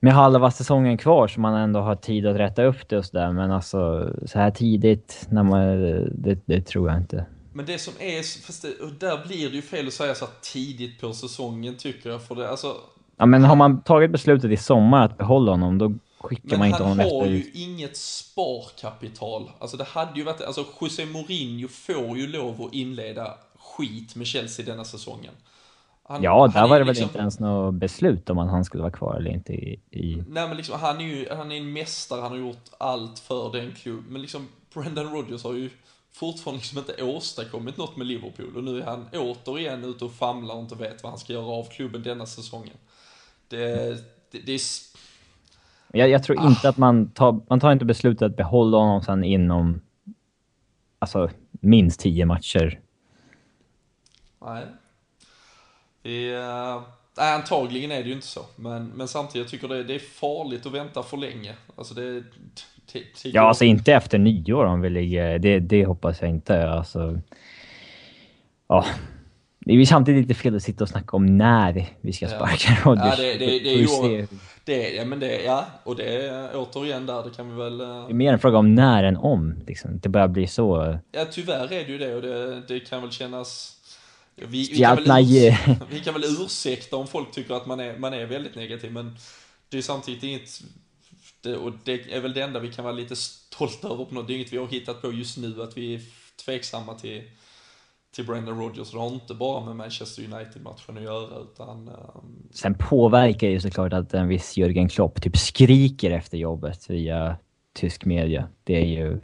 S4: med halva säsongen kvar så man ändå har tid att rätta upp det och sådär. Men alltså så här tidigt, när man, det, det tror jag inte.
S3: Men det som är, fast det, och där blir det ju fel att säga så här tidigt på säsongen tycker jag, för det, alltså
S4: Ja, men har man tagit beslutet i sommar att behålla honom, då skickar
S3: Men
S4: man inte
S3: han
S4: honom
S3: har
S4: efter...
S3: ju inget sparkapital. Alltså det hade ju varit, alltså José Mourinho får ju lov att inleda skit med Chelsea denna säsongen. Han,
S4: Ja, där
S3: är
S4: var det väl
S3: liksom-
S4: inte ens något beslut om att han skulle vara kvar eller inte i... i...
S3: Nej men liksom, han är ju, han är en mästare, han har gjort allt för den klubb. Men liksom, Brendan Rodgers har ju fortfarande liksom inte åstadkommit något med Liverpool. Och nu är han återigen ute och famlar och inte vet vad han ska göra av klubben denna säsongen. Det, det, det är...
S4: Jag, jag tror inte att man tar... Man tar inte beslutet att behålla honom sen inom... Alltså, minst tio matcher.
S3: Nej. Det är, nej, antagligen är det ju inte så. Men, men samtidigt tycker jag det, det är farligt att vänta för länge. Alltså det... det, det
S4: Ja, alltså inte efter nyår om vi ligger... Det, det hoppas jag inte. Alltså... Ja. Det är ju samtidigt lite fel att sitta och snacka om när vi ska
S3: Ja.
S4: sparka Rodgers.
S3: Ja, det, det, det,
S4: Får
S3: är ju... Det, ja, men det, ja, och det är återigen där, det kan vi väl... eh,
S4: Det är mer en fråga om när än om. Liksom. Det börjar bli så...
S3: Ja, tyvärr är det ju det och det, det kan väl kännas... Vi, vi, kan väl [LAUGHS] vi kan väl ursäkta om folk tycker att man är, man är väldigt negativ, men det är samtidigt inget... Det, och det är väl det enda vi kan vara lite stolta över på något. Det är inget vi har hittat på just nu, att vi är tveksamma till, till Brendan Rodgers. Det har inte bara med Manchester United-matchen att göra, utan... ehm,
S4: Sen påverkar ju såklart att en viss Jürgen Klopp typ skriker efter jobbet via tysk media. Det är ju...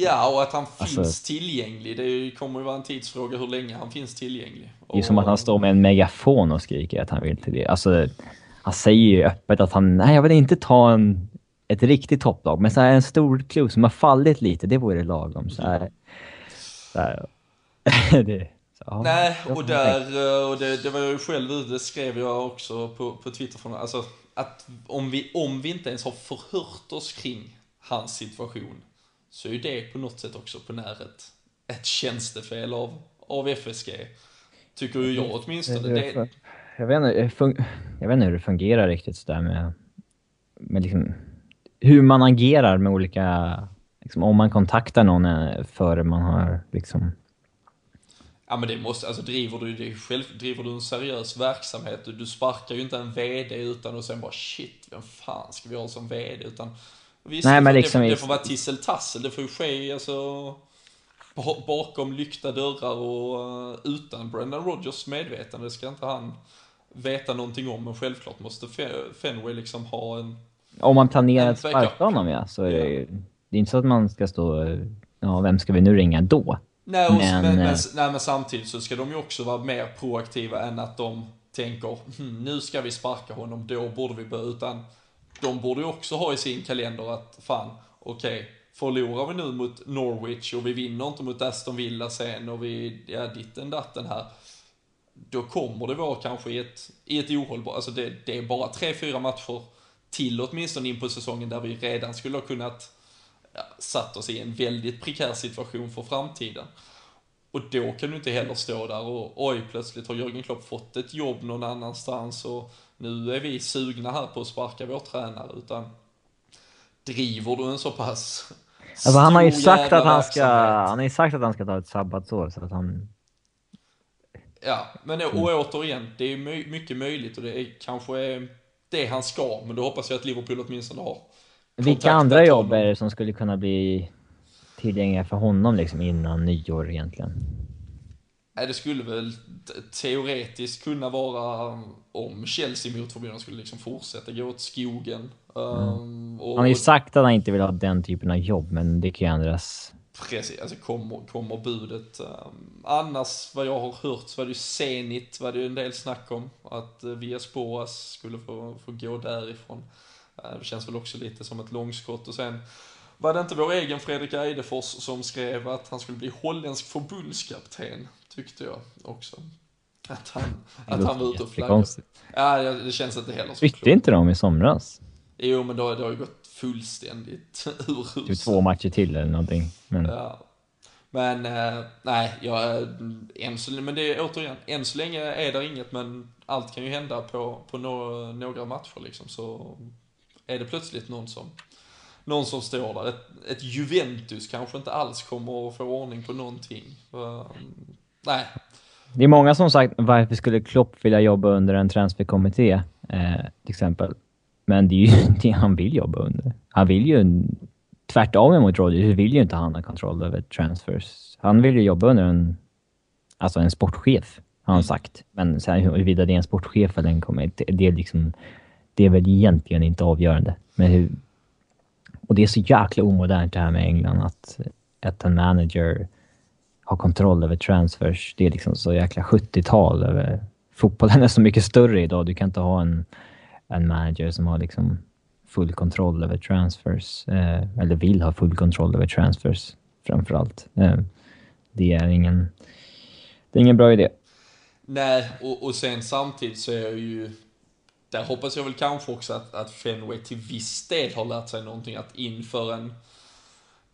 S3: Ja, och att han
S4: Alltså-
S3: finns tillgänglig. Det kommer ju vara en tidsfråga hur länge han finns tillgänglig.
S4: Det är som att han står med en megafon och skriker att han vill till det. Alltså, han säger ju öppet att han, nej jag vill inte ta en, ett riktigt topplag, men så här en stor klubb som har fallit lite, det vore lagom. Så här, så här. [LAUGHS] det, så, ja.
S3: Nej, och där, eh, och det, det var jag ju själv det skrev jag också på, på Twitter, från, alltså att om vi, om vi inte ens har förhört oss kring hans situation, så är det på något sätt också på när ett, tjänstefel av, av FSG. Tycker ju jag åtminstone. Det,
S4: Jag vet, inte, jag vet inte hur det fungerar riktigt sådär med, med liksom, hur man agerar med olika, liksom, om man kontaktar någon eh, före man har liksom
S3: Ja men det måste, alltså driver du, det själv, driver du en seriös verksamhet, du, du sparkar ju inte en VD utan att sen bara shit, vem fan ska vi ha som VD? Utan visst,
S4: Nej, men liksom
S3: det, det får vara tisseltassel, det får ju ske alltså ba- bakom lyckta dörrar och eh, utan Brendan Rodgers medvetande, det ska inte han veta någonting om, men självklart måste Fe- Fenway liksom ha en,
S4: Om man planerar att sparka honom ja, så är det ju... Det är inte så att man ska stå... Ja, vem ska vi nu ringa då?
S3: Nej, men,
S4: Men,
S3: men,
S4: eh,
S3: nej, men samtidigt så ska de ju också vara mer proaktiva än att de tänker hm, nu ska vi sparka honom, då borde vi börja, utan de borde ju också ha i sin kalender att fan, okej, förlorar vi nu mot Norwich och vi vinner inte mot Aston Villa sen och vi, ja ditten datten här, då kommer det vara kanske i ett, i ett ohållbart, alltså det, det är bara tre, fyra matcher till åtminstone in på säsongen där vi redan skulle ha kunnat ja, satt oss i en väldigt prekär situation för framtiden. Och då kan du inte heller stå där och oj, plötsligt har Jörgen Klopp fått ett jobb någon annanstans och nu är vi sugna här på att sparka vår tränare, utan driver du en så pass
S4: Alltså han har ju sagt att han ska,
S3: verksamhet.
S4: han har ju sagt att han ska ta ett sabbatsår så att han...
S3: Ja, men och återigen, det är my- mycket möjligt och det är kanske är det han ska, men då hoppas jag att Liverpool åtminstone har
S4: Vilka andra jobb är det som skulle kunna bli tillgängliga för honom liksom innan nyår egentligen?
S3: Det skulle väl teoretiskt kunna vara om Chelsea motförbundet skulle liksom fortsätta gå åt skogen. Um, och,
S4: Han har ju sagt att han inte vill ha den typen av jobb, men det kan ju ändras.
S3: Precis, alltså kommer, kommer budet. Um, annars vad jag har hört så var det ju Zenit, var det ju en del snack om. Att uh, Vias Boas skulle få, få gå därifrån. Uh, det känns väl också lite som ett långskott. Och sen var det inte vår egen Fredrik Eidefors som skrev att han skulle bli holländsk förbundskapten, tyckte jag också. Att han, att han var ute och flaggade. Ja, det känns inte heller så
S4: Bytte inte de i somras?
S3: Jo, men då, det har ju gått fullständigt [LAUGHS] ur
S4: Typ två matcher till eller någonting. Men
S3: Ja. Men eh, nej, jag, eh, än så, men det är återigen, än så länge är det inget, men allt kan ju hända på, på nå- några matcher liksom. Så är det plötsligt någon som, någon som står där. Ett, ett Juventus kanske inte alls kommer att få ordning på någonting. Eh, nej,
S4: det är många som sagt varför skulle Klopp vilja jobba under en transferkommitté, eh, till exempel. Men det är ju [LAUGHS] det han vill jobba under. Han vill ju, tvärtom mot Rodgers, vill ju inte han ha kontroll över transfers. Han vill ju jobba under en, alltså en sportchef, har han sagt. Men sen huruvida det är en sportchef eller en kommitté, det är liksom, det är väl egentligen inte avgörande. Men hur, och det är så jäkla omodernt det här med England, att, att en manager ha kontroll över transfers. Det är liksom så jäkla 70-tal. Fotbollen [LAUGHS] är så mycket större idag. Du kan inte ha en, en manager som har liksom full kontroll över transfers. Eh, eller vill ha full kontroll över transfers framför allt. Eh, det är ingen... Det är ingen bra idé.
S3: Nej, och, och sen samtidigt så är jag ju... Där hoppas jag väl kanske också att, att Fenway till viss del har lärt sig någonting att inför en,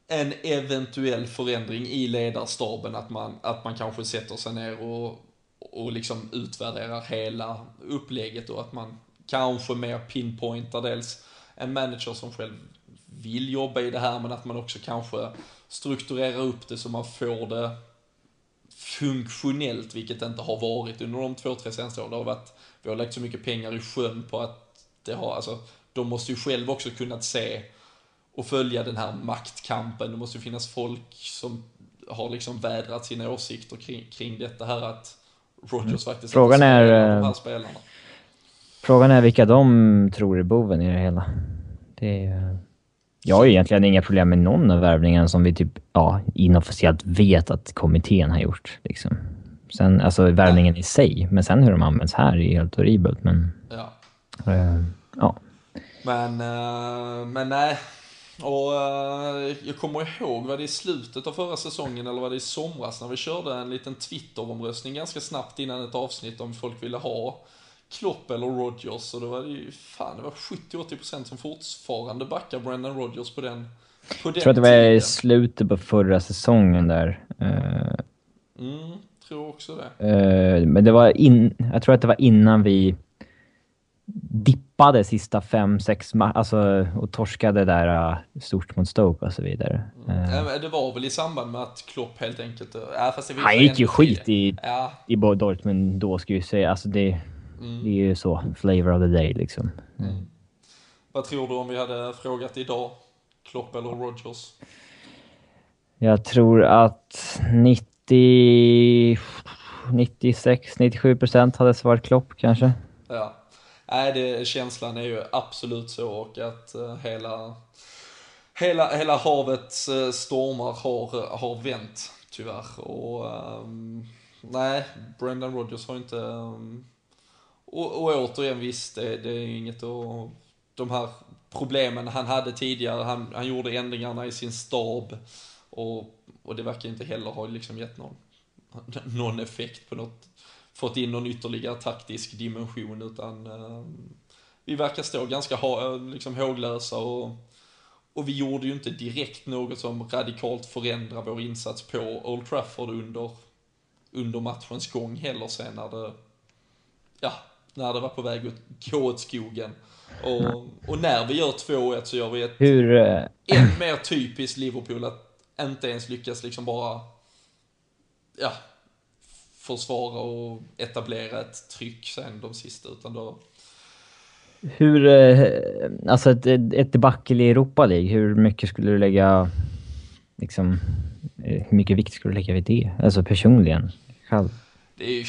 S3: en eventuell förändring i ledarstaben, att man, att man kanske sätter sig ner och, och liksom utvärderar hela upplägget och att man kanske mer pinpointar dels en manager som själv vill jobba i det här, men att man också kanske strukturerar upp det så man får det funktionellt, vilket det inte har varit under de två, tre senaste åren. Det har varit, vi har lagt så mycket pengar i sjön på att det har, alltså, de måste ju själv också kunnat se och följa den här maktkampen. Det måste ju finnas folk som har liksom vädrat sina åsikter kring, kring detta här att Rogers faktiskt
S4: Frågan är,
S3: spelar de
S4: eh,
S3: här spelarna.
S4: Frågan är vilka de tror är boven i det hela. Det är, jag har ju egentligen inga problem med någon av värvningarna som vi typ, ja, inofficiellt vet att kommittén har gjort. Liksom. Sen, alltså värvningen i sig, men sen hur de används här är helt horribelt. Men,
S3: Ja.
S4: eh, ja.
S3: Men, eh, men nej. Och eh, jag kommer ihåg, var det i slutet av förra säsongen eller var det i somras när vi körde en liten Twitter-omröstning ganska snabbt innan ett avsnitt om folk ville ha Klopp eller Rodgers. Och då var det ju, fan det var 70-80% som fortfarande backar Brendan Rodgers på den, på den
S4: Jag tror att det var i slutet på förra säsongen där. Eh,
S3: Mm, tror också det.
S4: Eh, men det var in, jag tror att det var innan vi dippade sista fem, sex ma- alltså och torskade där uh, stort mot Stoke och så vidare.
S3: Men Det var väl i samband med att Klopp helt enkelt... Var
S4: han gick ju skit i,
S3: Ja,
S4: i Dortmund då, ska jag säga. Alltså det, det är ju så, flavor of the day liksom.
S3: vad tror du om vi hade frågat idag? Klopp eller Rodgers?
S4: Jag tror att 90, 96, 97 procent hade svarat Klopp kanske.
S3: Ja. Nej, det, känslan är ju absolut så och att eh, hela, hela, hela havets eh, stormar har, har vänt Tyvärr. Och um, nej, Brendan Rodgers har inte... Um, och, och återigen visst, det, det är inget att... De här problemen han hade tidigare, han, han gjorde ändringarna i sin stab. Och, och det verkar inte heller ha liksom gett någon, [LAUGHS] någon effekt på något, fått in någon ytterligare taktisk dimension utan um, vi verkar stå ganska ha, liksom håglösa och, och vi gjorde ju inte direkt något som radikalt förändrar vår insats på Old Trafford under, under matchens gång heller sen när det, ja, när det var på väg att gå åt skogen. Och, och när vi gör 2-1 så gör vi ett
S4: Hur... eh,
S3: än mer typiskt Liverpool att inte ens lyckas liksom bara, ja, försvara och etablera ett tryck sen de sista, utan då,
S4: Hur, eh, alltså ett, ett debacle i Europa League, hur mycket skulle du lägga, liksom, eh, hur mycket vikt skulle du lägga vid det? Alltså personligen, själv?
S3: det är ju,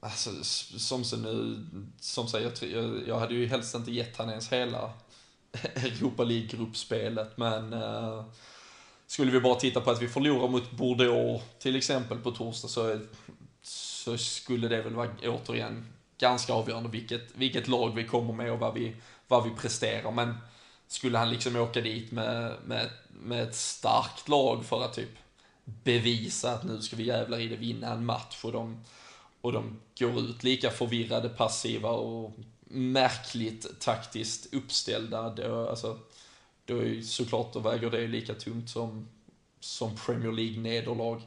S3: alltså som så nu, som säger, jag, jag, hade ju helst inte gett han ens hela [LAUGHS] Europa League-gruppspelet, men eh, skulle vi bara titta på att vi förlorar mot Bordeaux till exempel på torsdag så, så skulle det väl vara återigen ganska avgörande vilket, vilket lag vi kommer med och vad vi, vad vi presterar. Men skulle han liksom åka dit med, med, med ett starkt lag för att typ bevisa att nu ska vi jävlar i det vinna en match och de, och de går ut lika förvirrade, passiva och märkligt taktiskt uppställda. Då, alltså, då är ju såklart då väger det lika tungt som, som Premier League-nederlag.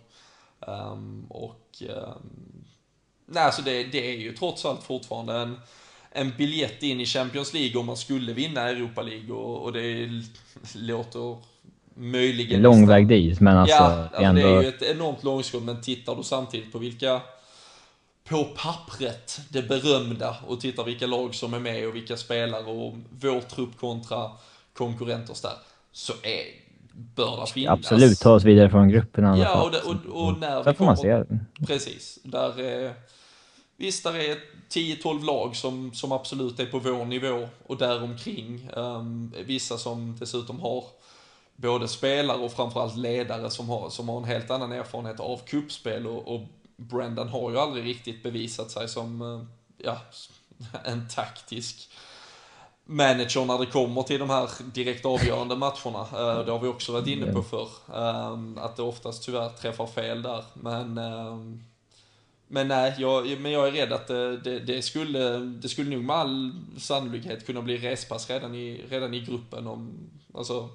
S3: Um, och um, nej, alltså det, det är ju trots allt fortfarande en, en biljett in i Champions League om man skulle vinna Europa League och, och det låter möjligen
S4: Lång väg dit, men alltså,
S3: ja, alltså
S4: ändå...
S3: det är ju ett enormt långskott, men tittar du samtidigt på vilka, på pappret, det berömda, och tittar vilka lag som är med och vilka spelare och vår trupp kontra konkurrenters där, så är, bör det finnas.
S4: Absolut, ta oss vidare från gruppen i alla
S3: Ja,
S4: fall.
S3: och, det, och, och när
S4: Sen
S3: vi
S4: får man
S3: kommer,
S4: se.
S3: Precis. Där är, visst, där är 10-12 lag som, som absolut är på vår nivå och däromkring. Um, vissa som dessutom har både spelare och framförallt ledare som har, som har en helt annan erfarenhet av kuppspel och, och Brendan har ju aldrig riktigt bevisat sig som eh, ja, [LAUGHS] en taktisk manager när det kommer till de här direkt avgörande matcherna. Eh, Det har vi också varit inne på förr. Ehm, Att det oftast tyvärr träffar fel där. Men, ehm, men nej, jag, men jag är rädd att det, det, skulle, det skulle nog med all sannolikhet kunna bli respass redan i, redan i gruppen. Om, alltså,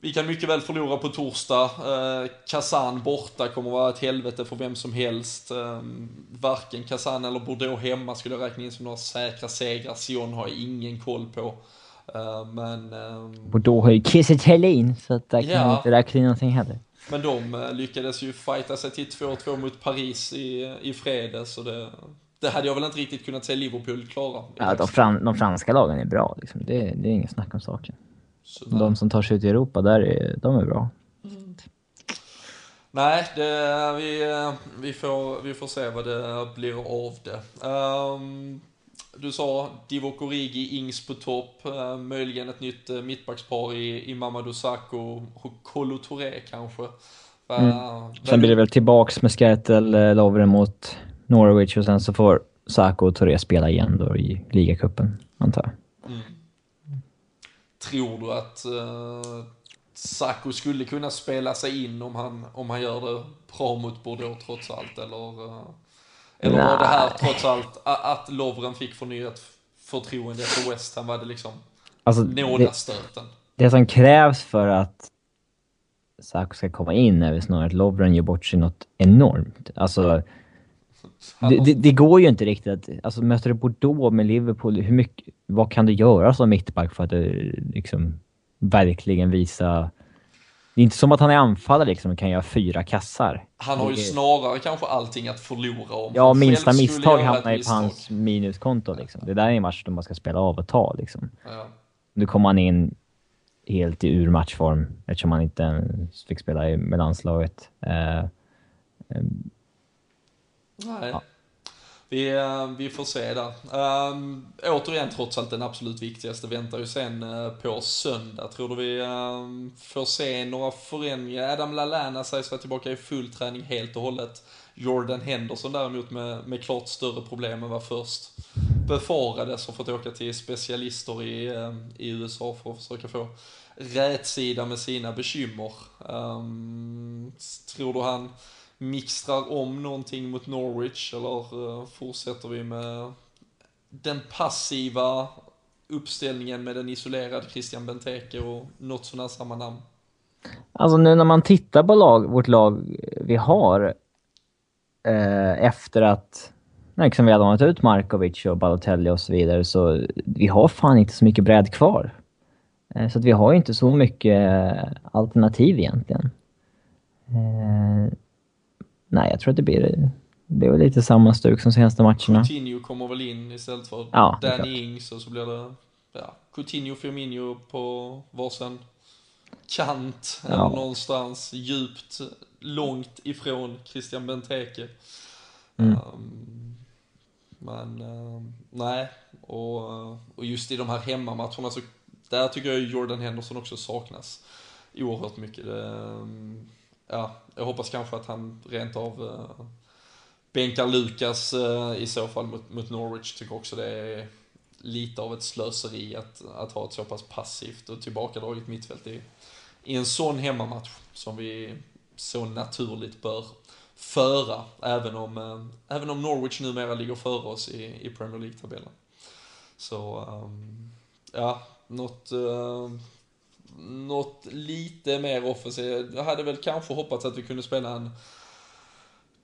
S3: vi kan mycket väl förlora på torsdag. Eh, Kazan borta kommer vara ett helvete för vem som helst. Eh, varken Kazan eller Bordeaux hemma skulle jag räkna in som några säkra segrar. Sion har jag ingen koll på. Eh, men,
S4: Och då har ju Kiese så att där kan
S3: Ja.
S4: man inte räkna in någonting heller.
S3: Men de eh, lyckades ju fighta sig till 2-2 mot Paris i, i fredags. Så det, det hade jag väl inte riktigt kunnat se Liverpool klara.
S4: Ja, de, fran de franska lagen är bra, liksom. det, det är inget snack om saken.
S3: Så
S4: De som tar sig ut i Europa, där är, de är bra.
S3: Nej, det, vi, eh, vi, får, vi får se vad det blir av det. Ehm, du sa Divock Origi, Ings på topp, uh, möjligen ett nytt uh, mittbackspar i, i Mamadou Sakho och Kolo Touré kanske. Uh,
S4: Sen blir det väl tillbaks med Skertel, eh, Lovren mot Norwich och sen så får Sako och Touré spela igen då i ligacupen, antar jag.
S3: Tror du att uh, Sakho skulle kunna spela sig in om han, om han gör det bra mot Bordeaux trots allt? Eller, uh, eller var det här
S4: Nej.
S3: trots allt att Lovren fick förnyat förtroende för West Ham? Var det liksom
S4: Alltså, det,
S3: nådastöten?
S4: det som krävs för att Sako ska komma in är väl snarare att Lovren gör bort sig något enormt. Alltså, det, det, det går ju inte riktigt att... Alltså möter du Bordeaux med Liverpool, hur mycket, vad kan du göra som mittback för att eh, liksom verkligen visa... Det är inte som att han är anfallare liksom och kan göra fyra kassar.
S3: Han har ju snarare kanske allting att förlora om
S4: Ja, minsta misstag hamnar ju på hans minuskonto liksom. Det där är en match där man ska spela av och ta liksom.
S3: Ja.
S4: Nu kom han in helt i ur matchform eftersom han inte ens fick spela med landslaget. Eh,
S3: Nej vi, eh, vi får se där. Um, återigen, trots allt den absolut viktigaste väntar ju sen uh, på söndag. Tror du vi um, får se några förändringar? Adam Lallana sägs vara tillbaka i full träning helt och hållet. Jordan Henderson däremot med, med klart större problem än vad först befarades och fått åka till specialister i, ehm, i USA för att försöka få rätsida med sina bekymmer. Um, tror du han mixtrar om någonting mot Norwich eller eh, fortsätter vi med den passiva uppställningen med en isolerad Christian Benteke och något sådant samma namn?
S4: Alltså nu när man tittar på lag, vårt lag vi har eh, efter att liksom vi har lånat ut Markovic och Balotelli och så vidare så vi har fan inte så mycket bredd kvar. Eh, så att vi har inte så mycket eh, alternativ egentligen. Eh, nej, jag tror att det blir, det blir lite samma stuk som senaste matcherna.
S3: Coutinho kommer väl in istället för
S4: Ja,
S3: Danny Ings och så blir det ja, Coutinho, Firmino på varsin kant
S4: Ja.
S3: eller någonstans djupt, långt ifrån Christian Benteke.
S4: Mm.
S3: Um, men um, nej, och, och just i de här hemmamatcherna så där tycker jag Jordan Henderson också saknas oerhört mycket. Det, um, ja, jag hoppas kanske att han rent av eh, bänkar Lukas eh, i så fall mot, mot Norwich. Tycker också det är lite av ett slöseri att, att ha ett så pass passivt och tillbakadraget mittfält i, i en sån hemmamatch som vi så naturligt bör föra, även om, eh, även om Norwich numera ligger före oss i, i Premier League-tabellen. Så, um, ja, något, uh, något lite mer offensivt. Jag hade väl kanske hoppats att vi kunde spela en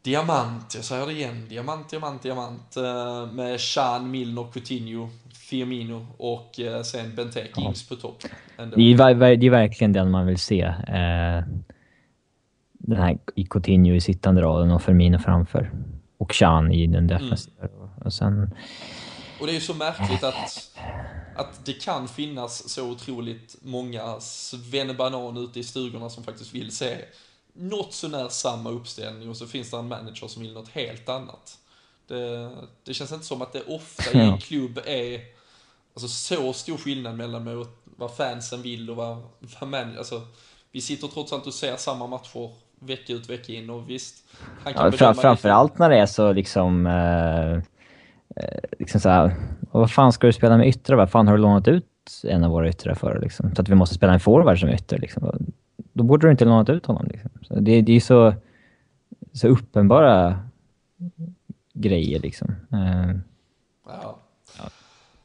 S3: diamant, jag säger det igen, diamant, diamant, diamant, uh, med Chan, Milner, Coutinho, Firmino och uh, sen Benteke,
S4: Ja.
S3: Ings på topp. Ändå.
S4: Det är, det är verkligen den man vill se. Eh, den här i Coutinho i sittande raden och Firmino framför. Och Chan i den defensiva. Och sen...
S3: Och det är ju så märkligt att, att det kan finnas så otroligt många svennebanan ute i stugorna som faktiskt vill se något sånär samma uppställning och så finns det en manager som vill något helt annat. Det, det känns inte som att det ofta i en klubb är alltså, så stor skillnad mellan vad fansen vill och vad, vad man, alltså, vi sitter trots allt och ser samma matcher vecka ut vecka in och visst, han kan
S4: Ja, fram, framförallt när det är så liksom... Eh, liksom så här, vad fan ska du spela med yttrar? Vad fan har du lånat ut en av våra yttrar för? Liksom? Så att vi måste spela en forward som ytter. Liksom. Då borde du inte lånat ut honom. Liksom. Så det, det är så, så uppenbara grejer liksom. Eh,
S3: Ja.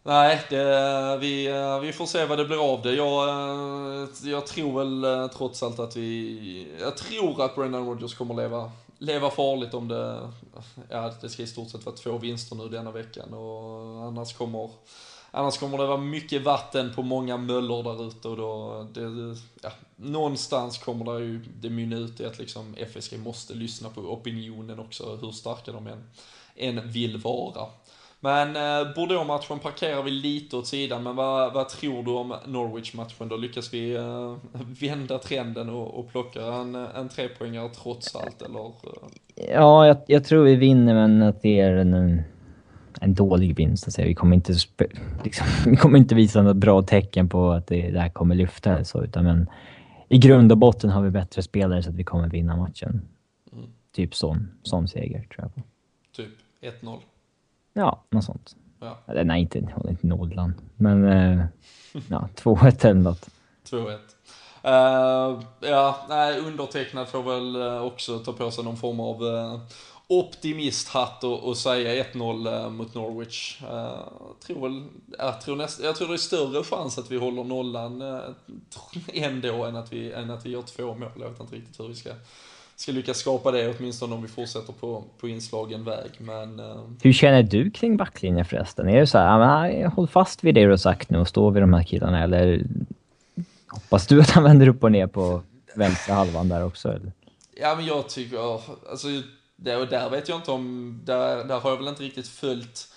S3: Nej, det, vi, eh, vi får se vad det blir av det. Jag, eh, jag tror väl eh, trots allt att vi... Jag tror att Brendan Rodgers kommer leva, leva farligt om det... Ja, det ska i stort sett vara två vinster nu denna veckan och annars kommer... Annars kommer det vara mycket vatten på många möllor där ute och då, det, ja, någonstans kommer det ju det mynna ut i att liksom FSG måste lyssna på opinionen också, hur starka de än, än vill vara. Men eh, Bordeaux-matchen parkerar vi lite åt sidan, men vad, vad tror du om Norwich-matchen då? Lyckas vi eh, [LAUGHS] vända trenden och, och plocka en, en trepoängare trots allt, eller? eh?
S4: Ja, jag, jag tror vi vinner, men att det är en, en, dålig vinst. Alltså, vi, kommer inte, liksom, [LAUGHS] vi kommer inte visa något bra tecken på att det, det här kommer lyfta eller så, utan men i grund och botten har vi bättre spelare så att vi kommer vinna matchen.
S3: Mm.
S4: Typ sån, sån seger, tror jag på.
S3: Typ 1-0.
S4: Ja, något sånt.
S3: Ja,
S4: Eller nej, inte, inte nollan. Men eh, ja, [LAUGHS] 2-1 eller något.
S3: 2-1. Eh, ja, nej, undertecknad får väl eh, också ta på sig någon form av uh, optimisthatt och, och säga 1-0 eh, mot Norwich. Uh, tror väl, jag, tror näst, jag tror det är större chans att vi håller nollan uh, [LAUGHS] ändå än att, vi, än att vi gör två mål. Jag vet inte riktigt hur vi ska, ska lyckas skapa det, åtminstone om vi fortsätter på, på inslagen väg. Men eh,
S4: Hur känner du kring backlinjen förresten? Är det så här, håll fast vid det du har sagt nu och stå vid de här killarna, eller hoppas du att han vänder upp och ner på vänstra halvan där också? Eller?
S3: Ja, men jag tycker, alltså, där, där vet jag inte om, där, där har jag väl inte riktigt följt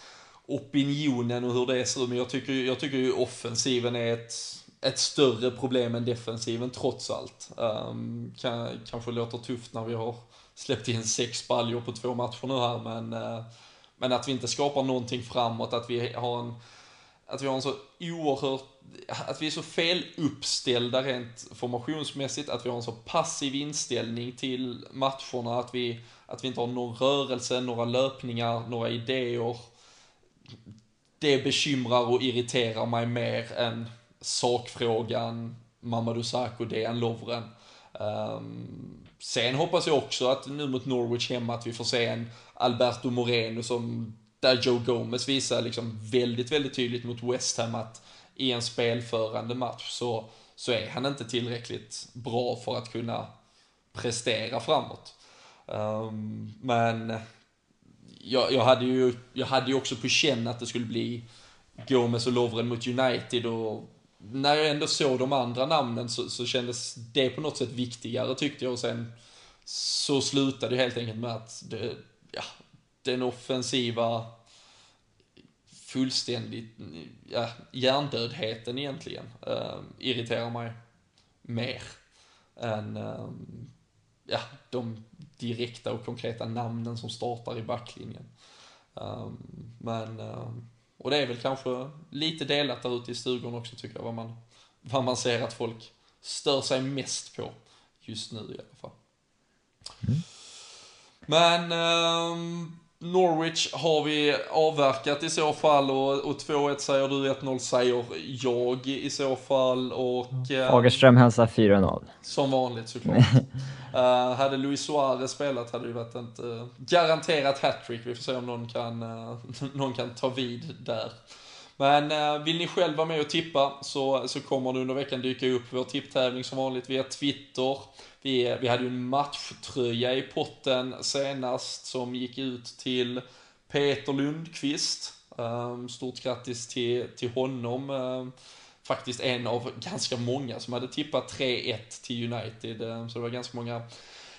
S3: opinionen och hur det ser ut, men jag tycker, jag tycker ju offensiven är ett, ett större problem än defensiven trots allt. Um, kan, kanske låter tufft när vi har släppt in sex baljor på två matcher nu här, men uh, Men att vi inte skapar någonting framåt, att vi har en, att vi har en så oerhört, att vi är så fel uppställda rent formationsmässigt, att vi har en så passiv inställning till matcherna, att vi, att vi inte har någon rörelse, några löpningar, några idéer. Det bekymrar och irriterar mig mer än sakfrågan Mamadou Sakho, Dejan Lovren. Ehm, sen hoppas jag också att nu mot Norwich hemma att vi får se en Alberto Moreno som där Joe Gomez visar liksom väldigt, väldigt tydligt mot West Ham att i en spelförande match så, så är han inte tillräckligt bra för att kunna prestera framåt. Um, men jag, jag, hade ju, jag hade ju också på känn att det skulle bli Gomez och Lovren mot United och när jag ändå såg de andra namnen så, så kändes det på något sätt viktigare tyckte jag och sen så slutade det helt enkelt med att det, ja, den offensiva fullständigt, ja, hjärndödheten egentligen äh, irriterar mig mer än äh, ja, de direkta och konkreta namnen som startar i backlinjen. Äh, men och det är väl kanske lite delat där ute i stugorna också tycker jag, vad man, vad man ser att folk stör sig mest på just nu i alla fall. Mm. Men um, Norwich har vi avverkat i så fall och, och 2-1 säger du, 1-0 säger jag i så fall och...
S4: Uh, Fagerström hälsar 4-0.
S3: Som vanligt såklart. uh, [LAUGHS] hade Luis Suarez spelat hade det varit ett uh, garanterat hattrick. Vi får se om någon kan, uh, [LAUGHS] någon kan ta vid där. Men vill ni själv vara med och tippa så, så kommer det under veckan dyka upp vår tipptävling som vanligt via Twitter. Vi, vi hade ju en matchtröja i potten senast som gick ut till Peter Lundqvist. Um, stort grattis till, till honom. Um, faktiskt en av ganska många som hade tippat 3-1 till United. Um, så det var ganska många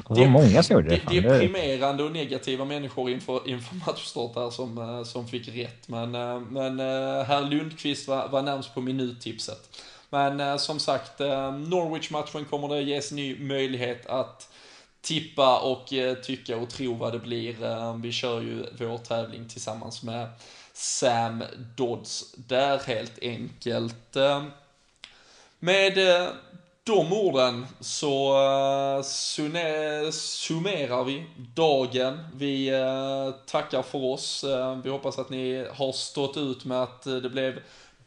S4: det var många som gjorde
S3: det. Deprimerande och negativa människor inför, inför matchstart där som, uh, som fick rätt. Men, uh, men uh, herr Lundqvist var, var närmst på minuttipset. Men eh, som sagt, eh, Norwich-matchen kommer det ges ny möjlighet att tippa och eh, tycka och tro vad det blir. Eh, vi kör ju vår tävling tillsammans med Sam Dodds där helt enkelt. Eh, med eh, de orden så eh, summerar vi dagen. Vi eh, tackar för oss. Eh, vi hoppas att ni har stått ut med att det blev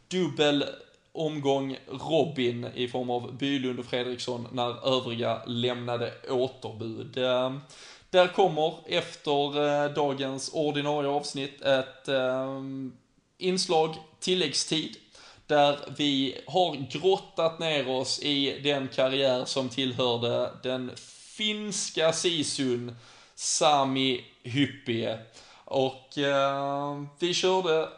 S3: dubbel omgång Robin i form av Bylund och Fredriksson när övriga lämnade återbud. Eh, där kommer efter eh, dagens ordinarie avsnitt ett eh, inslag tilläggstid där vi har grottat ner oss i den karriär som tillhörde den finska sisun Sami Hyppie. Och eh, vi körde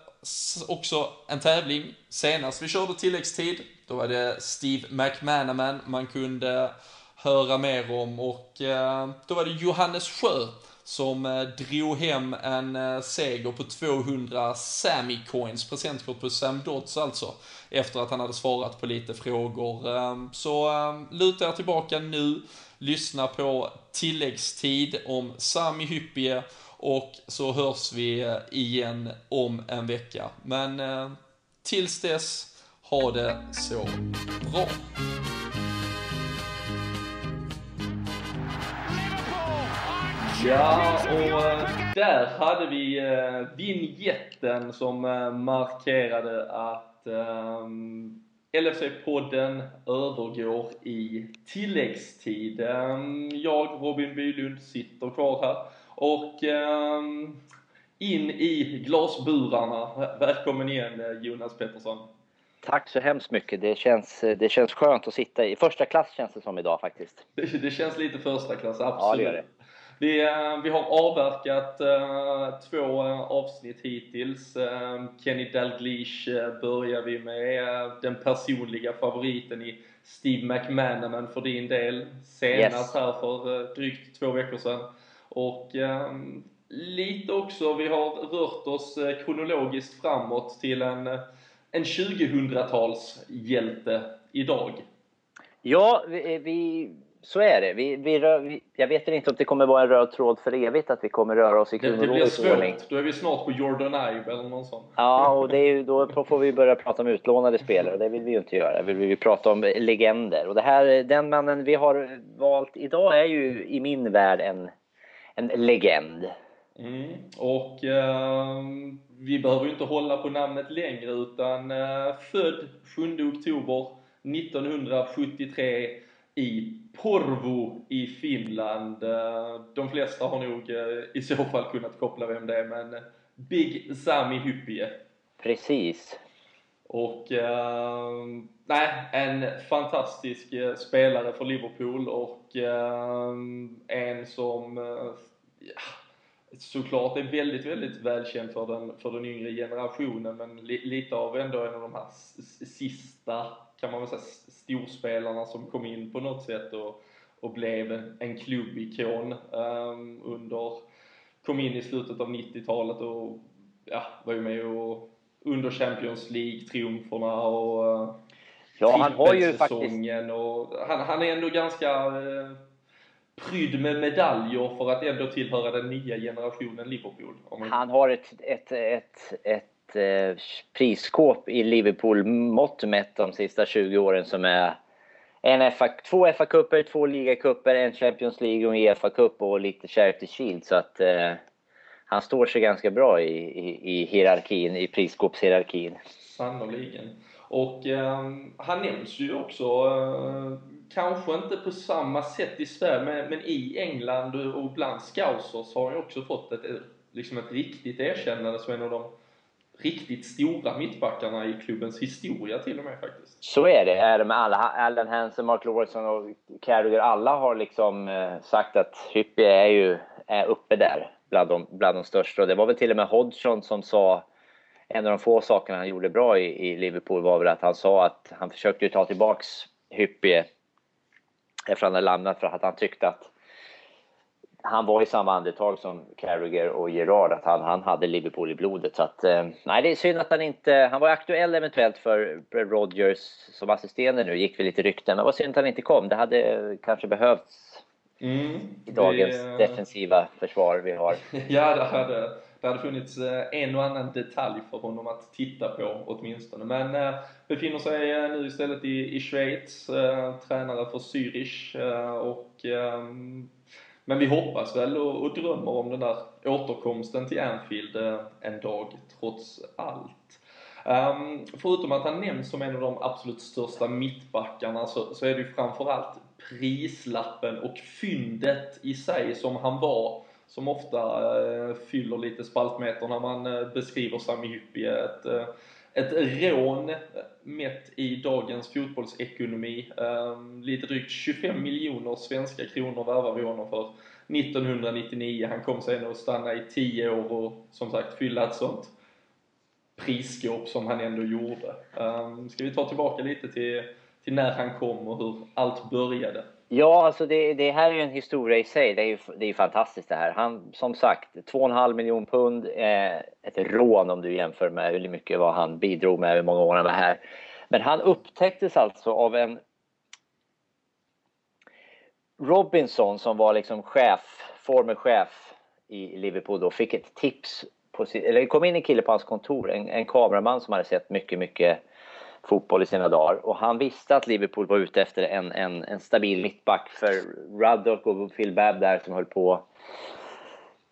S3: också en tävling senast vi körde tilläggstid. Då var det Steve McManaman man kunde höra mer om och eh, då var det Johannes Sjö som eh, drog hem en eh, seger på 200 Sammy Coins, presentkort på Sam Dodds alltså, efter att han hade svarat på lite frågor. Ehm, så ehm, luta er tillbaka nu, lyssna på tilläggstid om Sami Hyppie och så hörs vi eh, igen om en vecka. Men eh, tills dess, ha det så bra. Ja, och eh, där hade vi eh, vinjetten som eh, markerade att eh, LFC-podden övergår i tilläggstid. Eh, jag, Robin Bylund, sitter kvar här och eh, in i glasburarna. Välkommen igen eh, Jonas Pettersson.
S5: Tack så hemskt mycket. Det känns, det känns skönt att sitta i första klass känns det som idag faktiskt.
S3: Det, det känns lite första klass, absolut.
S5: Ja, det gör det.
S3: Vi, eh, vi har avverkat uh, två uh, avsnitt hittills. Uh, Kenny Dalglish börjar vi med. den personliga favoriten i Steve McManaman för din del. Senast yes. här för drygt två veckor sedan. Och eh, lite också, vi har rört oss eh, kronologiskt framåt till en, eh, en 2000-talshjälte idag.
S5: Ja, vi, vi, så är det. Vi, vi rör, vi, jag vet inte om det kommer vara en röd tråd för evigt att vi kommer röra oss i
S3: Det, det blir
S5: kronologisk ordning.
S3: svårt. Då är vi snart på Jordan Ive eller någon sån.
S5: Ja, och det är ju, då får vi börja prata om utlånade spelare och det vill vi ju inte göra. Vi vill ju prata om legender. Och det här, den mannen vi har valt idag är ju i min värld en, en legend.
S3: Mm. Och eh, vi behöver ju inte hålla på namnet längre utan eh, född 7 oktober 1973 i Porvo i Finland. Eh, de flesta har nog eh, i så fall kunnat koppla vem det är men eh, Big Sami Hyppie.
S5: Precis.
S3: Och eh, nej, en fantastisk spelare för Liverpool och eh, en som ja, såklart är väldigt, väldigt välkänd för den, för den yngre generationen men li, lite av ändå en av de här sista, kan man väl säga, storspelarna som kom in på något sätt och, och blev en, klubbikon um, under, kom in i slutet av 90-talet och ja, var ju med och under Champions League-triumferna och eh,
S5: Ja, han har ju faktiskt...
S3: och han, han är ändå ganska eh, prydd med medaljer för att ändå tillhöra den nya generationen Liverpool. Man,
S5: Han har ett, ett, ett, ett, eh, prisskåp i Liverpool-mått mätt de sista 20 åren som är en FA, två FA-cuper, två ligacuper, en Champions League och en Uefa-cup och lite Charity Shield. Så att eh, han står sig ganska bra i, i, i hierarkin, i prisskåpshierarkin.
S3: Sannoliken. Och eh, han nämns ju också, eh, kanske inte på samma sätt i Sverige, men, men i England och bland scousers har han ju också fått ett, eh, liksom ett riktigt erkännande som en av de riktigt stora mittbackarna i klubbens historia till och med faktiskt.
S5: Så är det. Är det med alla. Alan Hansen, Mark Lawson och Carragher. Alla har liksom eh, sagt att Hyppie är ju är uppe där bland de, bland de största. Och det var väl till och med Hodgson som sa en av de få sakerna han gjorde bra i, i Liverpool var väl att han sa att han försökte ju ta tillbaks Hyppie efter han hade lämnat för att han tyckte att han var i samma andetag som Carragher och Gerrard, att han, han hade Liverpool i blodet. Så att, eh, nej, det är synd att han inte... Han var aktuell eventuellt för Rodgers som assisterande nu, gick väl lite rykten. Men vad synd att han inte kom. Det hade kanske behövts
S3: Mm,
S5: i dagens
S3: det-
S5: defensiva försvar vi har. [LAUGHS]
S3: Ja, det hade, det hade funnits eh, en och annan detalj för honom att titta på åtminstone. Men eh, befinner sig eh, nu istället i, i Schweiz, tränare för Zürich. Och, ehm, men vi hoppas väl och, och drömmer om den där återkomsten till Anfield en dag, trots allt. Um, förutom att han nämns som en av de absolut största mittbackarna så, så är det ju framförallt prislappen och fyndet i sig som han var som ofta eh, fyller lite spaltmeter när man eh, beskriver Sami Hyppi. Ett, eh, ett rån eh, mätt i dagens fotbollsekonomi. Eh, lite drygt 25 miljoner svenska kronor värvar vi honom för 1999. Han kom sen att stanna i 10 år och som sagt fylla ett sånt prisskåp som han ändå gjorde. Eh, ska vi ta tillbaka lite till, till när han kom och hur allt började?
S5: Ja, alltså det, det här är ju en historia i sig. Det är ju det är fantastiskt det här. Han, som sagt, 2,5 miljon pund. Eh, ett rån om du jämför med hur mycket vad han bidrog med, hur många år han var här. Men han upptäcktes alltså av en Robinson som var liksom chef, former chef i Liverpool då, fick ett tips. På sin, eller det kom in en kille på hans kontor, en, en kameraman som hade sett mycket, mycket fotboll i sina dagar. Och han visste att Liverpool var ute efter en, en, en stabil mittback för Ruddock och Phil Babb där som höll på.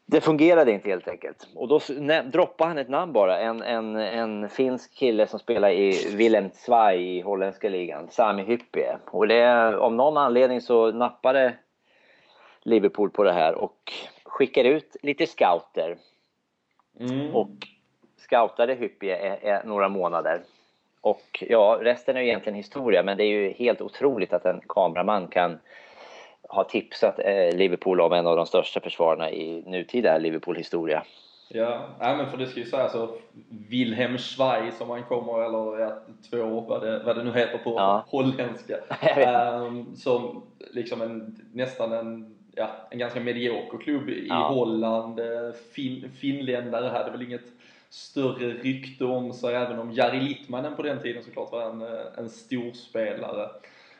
S5: Det fungerade inte helt enkelt. Och då droppade han ett namn bara. En, en, en finsk kille som spelar i Willem Zweig i holländska ligan. Sami Hyppie. Och det, om någon anledning så nappade Liverpool på det här och skickade ut lite scouter
S3: Mm.
S5: och scoutade Hyppie några månader. Och ja, resten är ju egentligen historia, men det är ju helt otroligt att en kameraman kan ha tipsat eh, Liverpool om en av de största försvararna i nutida Liverpool-historia.
S3: Ja, nej, men för det ska ju sägas så Wilhelm Schweiz som han kommer, eller ja, två, vad det, vad det nu heter på
S5: Ja. [LAUGHS]
S3: holländska. [LAUGHS] Ehm, som liksom en, nästan en, ja, en ganska medioker klubb i
S5: Ja.
S3: Holland. Eh, Fin, finländare hade väl inget större rykte om sig, även om Jari Littmanen på den tiden såklart var en, eh, en stor spelare.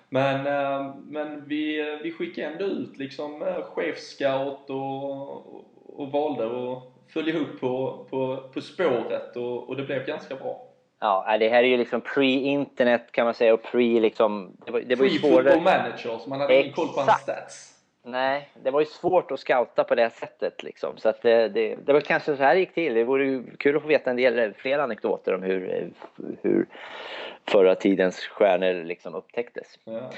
S3: Men, eh, men vi, vi skickade ändå ut liksom eh, chefscout och, och, valde att följa upp på, på, på spåret och, och det blev ganska bra.
S5: Ja, det här är ju liksom pre-internet kan man säga och pre liksom... Det var, det var
S3: Pre-football manager, så man hade ingen koll på hans
S5: Exakt.
S3: stats.
S5: Nej, det var ju svårt att scouta på det sättet liksom. Så att det, det, det var kanske så här det gick till. Det vore kul att få veta en del fler anekdoter om hur, hur förra tidens stjärnor liksom upptäcktes.
S3: Ja.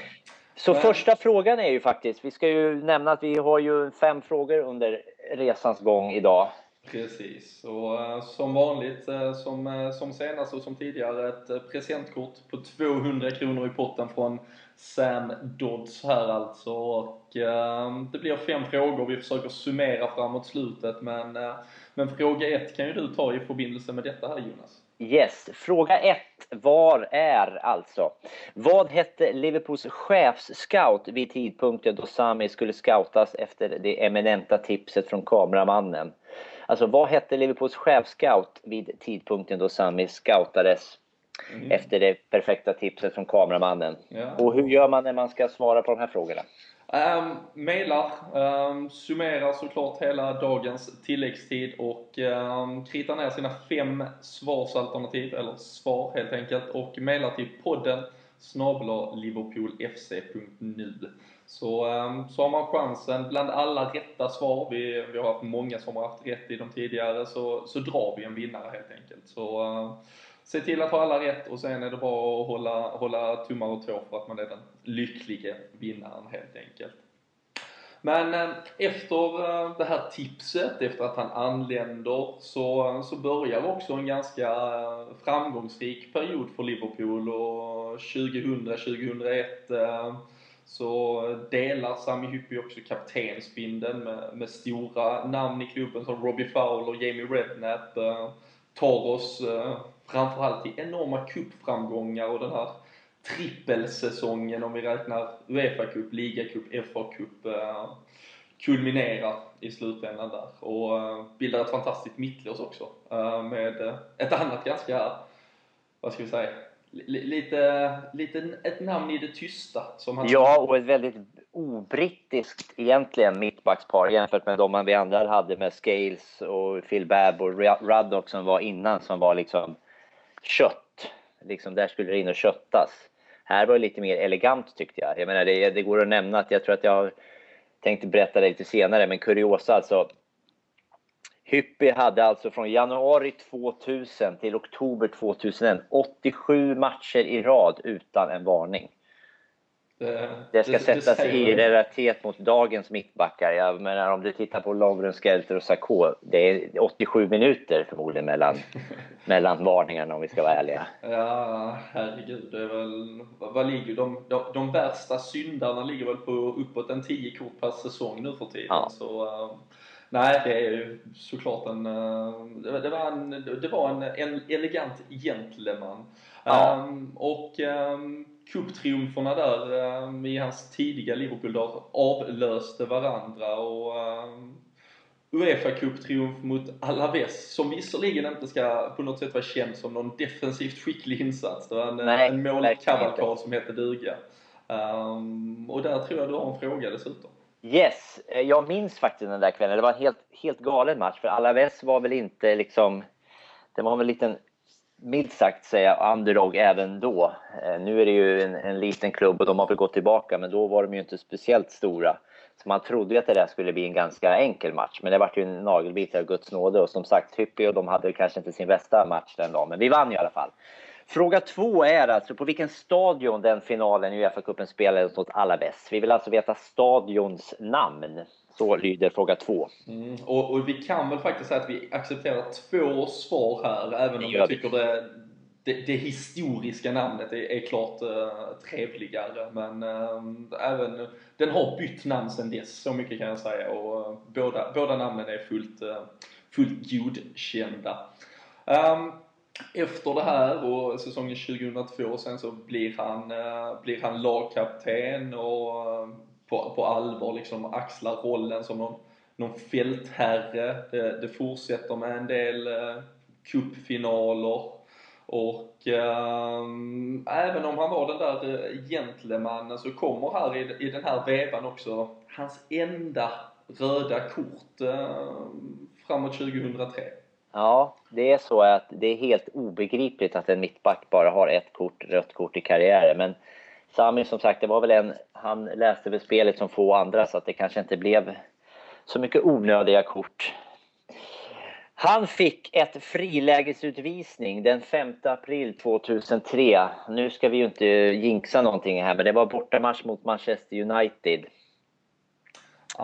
S5: Så
S3: Men-
S5: första frågan är ju faktiskt, vi ska ju nämna att vi har ju fem frågor under resans gång idag.
S3: Precis, och eh, som vanligt, eh, som, eh, som senast och som tidigare, ett presentkort på 200 kronor i potten från Sam Dodds här alltså. Och, eh, det blir fem frågor, vi försöker summera framåt slutet, men, eh, men fråga ett kan ju du ta i förbindelse med detta här Jonas.
S5: Yes, fråga ett. Var är alltså? Vad hette Liverpools chefsscout vid tidpunkten då Sami skulle scoutas efter det eminenta tipset från kameramannen? Alltså vad hette Liverpools chefsscout vid tidpunkten då Sami scoutades efter det perfekta tipset från kameramannen?
S3: Ja.
S5: Och hur gör man när man ska svara på de här frågorna?
S3: Um, mailar, um, summerar såklart hela dagens tilläggstid och um, kritar ner sina fem svarsalternativ, eller svar helt enkelt, och mailar till podden liverpoolfc.nu. Så, um, så har man chansen, bland alla rätta svar, vi, vi har haft många som har haft rätt i de tidigare, så, så drar vi en vinnare helt enkelt. Så uh, se till att ha alla rätt och sen är det bara att hålla, hålla tummar och tår för att man är den lycklige vinnaren helt enkelt. Men eh, efter eh, det här tipset, efter att han anländer, så, eh, så börjar också en ganska framgångsrik period för Liverpool och 2000-2001 så delar Sami Hyppie också kaptensbindeln med, med stora namn i klubben som Robbie Fowler, Jamie Redknapp, tar oss eh, framförallt till enorma cupframgångar och den här trippelsäsongen om vi räknar Uefa Cup, Liga Cup, FA Cup eh, kulminerar i slutändan där och eh, bildar ett fantastiskt mittlås också eh, med ett annat ganska, vad ska vi säga, lite, lite ett namn i det tysta som han
S5: Ja, och ett väldigt obrittiskt egentligen mittbackspar jämfört med de vi andra hade med Scales och Phil Babb och Ruddock som var innan som var liksom kött. Liksom där skulle det in och köttas. Här var det lite mer elegant tyckte jag. Jag menar det, det går att nämna att jag tror att jag har tänkt berätta det lite senare men kuriosa alltså. Hyppie hade alltså från januari 2000 till oktober 2001 87 matcher i rad utan en varning. Det ska sättas
S3: säger
S5: i
S3: det.
S5: relativitet mot dagens mittbackar. Jag menar om du tittar på Lovren, Skelter och Sarko. Det är 87 minuter förmodligen mellan, [LAUGHS] mellan varningarna om vi ska vara ärliga.
S3: Ja, herregud. Det är väl, vad, ligger de, de, de värsta syndarna ligger väl på uppåt en 10 kort per säsong nu för tiden.
S5: Ja.
S3: Så, eh, nej, det är ju såklart en, eh, det, det var en, det var en, en elegant gentleman.
S5: Ja.
S3: Ehm, och um, cuptriumferna där um, i hans tidiga Liverpool-dagar avlöste varandra och um, Uefa Cup-triumf mot Alaves som visserligen inte ska på något sätt vara känd som någon defensivt skicklig insats. Det var en,
S5: Nej,
S3: en målkavalkad som hette duga. Ehm, och där tror jag du har en fråga dessutom.
S5: Yes, eh, jag minns faktiskt den där kvällen. Det var en helt, helt galen match för Alaves var väl inte liksom... Det var väl en liten, milt sagt säga, underdog även då. Eh, nu är det ju en, en liten klubb och de har väl gått tillbaka men då var de ju inte speciellt stora. Så man trodde ju att det där skulle bli en ganska enkel match men det vart ju en nagelbit av Guds nåde och som sagt Hyppie och de hade kanske inte sin bästa match den dagen men vi vann i alla fall. Fråga två är alltså på vilken stadion den finalen i Uefa-cupen spelades mot bäst. Vi vill alltså veta stadions namn. Så lyder fråga två.
S3: Mm, och, och vi kan väl faktiskt säga att vi accepterar två svar här, även om jag tycker det, det, det historiska namnet är, är klart uh, trevligare. Men eh, även, den har bytt namn sedan dess, så mycket kan jag säga. Och eh, båda, båda namnen är fullt, uh, fullt godkända. Ehm, efter det här och säsongen 2002 sen så blir han, blir han lagkapten och på, på allvar liksom axlar rollen som någon, någon fältherre. Det, det fortsätter med en del eh, cupfinaler Och eh, även om han var den där eh, gentlemannen så kommer här i, i den här vevan också hans enda röda kort eh, framåt 2003.
S5: Ja, det är så att det är helt obegripligt att en mittback bara har ett kort, rött kort i karriären. Men Sami som sagt, det var väl en, han läste väl spelet som få andra så att det kanske inte blev så mycket onödiga kort. Han fick ett frilägesutvisning den 5 april 2003. Nu ska vi ju inte jinxa någonting här, men det var bortamatch mot Manchester United.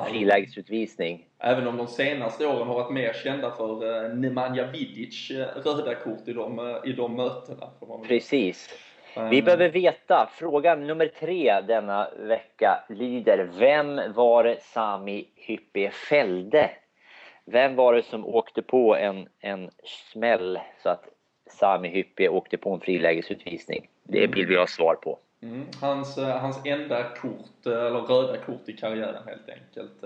S5: Frilägesutvisning.
S3: Även om de senaste åren har varit mer kända för eh, Nemanja Vidic eh, röda kort i de, eh, i de mötena.
S5: Precis. Vi behöver veta, fråga nummer tre denna vecka lyder Vem var det Sami Hyppie fällde? Vem var det som åkte på en, en smäll så att Sami Hyppie åkte på en frilägesutvisning? Det vill vi ha svar på.
S3: Mm, hans, eh, hans enda kort, eh, eller röda kort i karriären helt enkelt.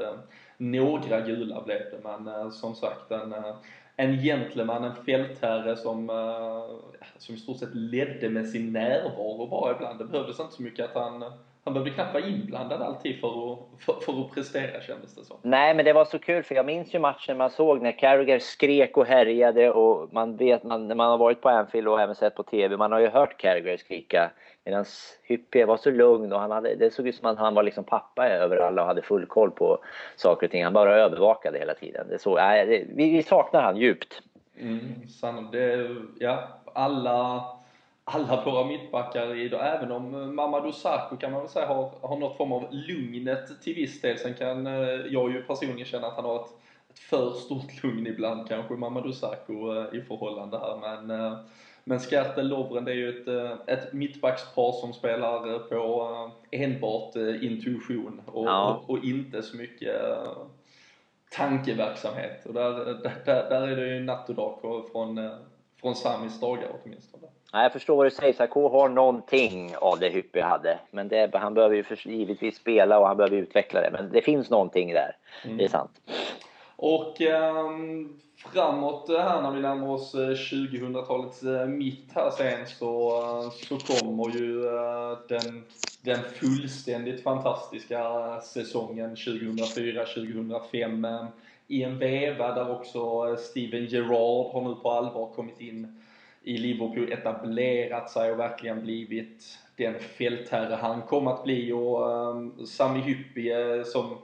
S3: Några gula blev det, men eh, som sagt en, eh, en gentleman, en fältherre som, eh, som i stort sett ledde med sin närvaro bara ibland. Det behövdes inte så mycket att han, han behövde knappt vara inblandad alltid för att, för, för att prestera kändes det som.
S5: Nej, men det var så kul för jag minns ju matchen man såg när Carragher skrek och härjade och man vet, man, när man har varit på Anfield och även sett på TV, man har ju hört Carragher skrika medan Hyppie var så lugn och han hade, det såg ut som att han var liksom pappa över alla och hade full koll på saker och ting. Han bara övervakade hela tiden. Det så, nej, det, vi, vi saknar han djupt.
S3: Mm. Det, ja, alla, alla våra mittbackar idag, även om eh, Mamadou Sarko kan man väl säga har, har något form av lugnet till viss del. Sen kan eh, jag ju personligen känna att han har ett, ett för stort lugn ibland kanske, Mamadou Sarko eh, i förhållande här. Men, eh, men Skertel Lovren det är ju ett, eh, ett mittbackspar som spelar eh, på eh, enbart intuition och,
S5: Ja.
S3: och, och inte så mycket tankeverksamhet. Och där, där, där, är det ju natt och dag från, från Samis dagar åtminstone.
S5: Nej, jag förstår vad du säger. Sarko har någonting av det Hyppie hade. Men det, han behöver ju givetvis spela och han behöver utveckla det. Men det finns någonting där. Det är sant.
S3: Och ehm, framåt här när vi närmar oss eh, 2000-talets eh, mitt här sen så, eh, så kommer ju den, den fullständigt fantastiska säsongen 2004-2005 i en veva där också Steven Gerrard har nu på allvar kommit in i Liverpool, etablerat sig och verkligen blivit den fältherre han kom att bli. Och um, Sami Hyppie som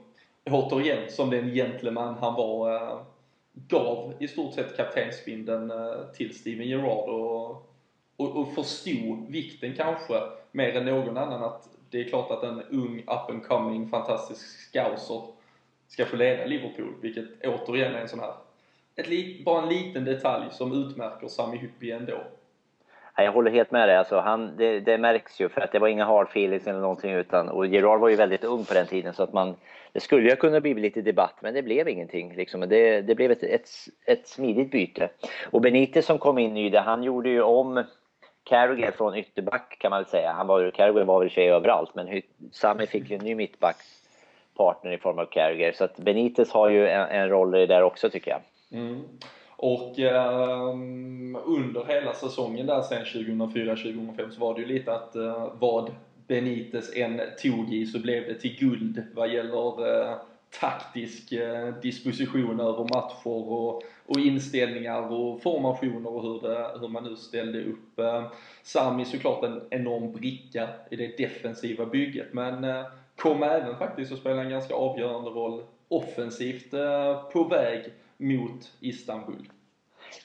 S3: återigen, som den gentleman han var, eh, gav i stort sett kaptensbindeln eh, till Steven Gerrard och, och, och förstod vikten kanske mer än någon annan att det är klart att en ung up and coming fantastisk scouser ska få leda Liverpool, vilket återigen är en sån här ett li, bara en liten detalj som utmärker Sami Hyppi ändå.
S5: Jag håller helt med dig. Alltså, han, det, det märks ju för att det var inga hard feelings eller någonting. Utan, och Gerard var ju väldigt ung på den tiden så att man, det skulle ju kunna bli lite debatt men det blev ingenting. Liksom. Det, det blev ett, ett, ett smidigt byte. Och Benitez som kom in ny han gjorde ju om Carragher från ytterback kan man väl säga. Han var, Carragher var väl i och för sig överallt men Sami fick ju en ny mittbackspartner i form av Carragher. Så att Benitez har ju en, en roll i det där också tycker jag.
S3: Mm. Och ehm, under hela säsongen där sen 2004-2005 så var det ju lite att eh, vad Benitez än tog i så blev det till guld vad gäller eh, taktisk eh, disposition över matcher och, och inställningar och formationer och hur, det, hur man nu ställde upp. Eh, Sami såklart en enorm bricka i det defensiva bygget men eh, kom även faktiskt att spela en ganska avgörande roll offensivt eh, på väg mot Istanbul.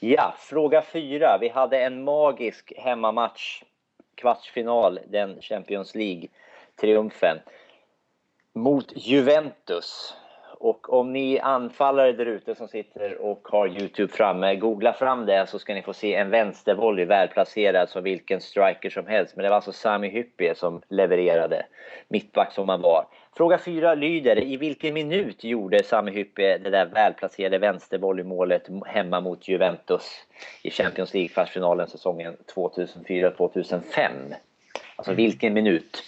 S5: Ja, fråga fyra. Vi hade en magisk hemmamatch, kvartsfinal, den Champions League-triumfen, mot Juventus. Och om ni anfallare där ute som sitter och har Youtube framme, googla fram det så ska ni få se en vänstervolley välplacerad som vilken striker som helst. Men det var alltså Sami Hyppie som levererade, mittback som han var. Fråga fyra lyder, i vilken minut gjorde Sami Hyppie det där välplacerade vänstervolleymålet hemma mot Juventus i Champions League-kvartsfinalen säsongen 2004-2005? Alltså vilken minut?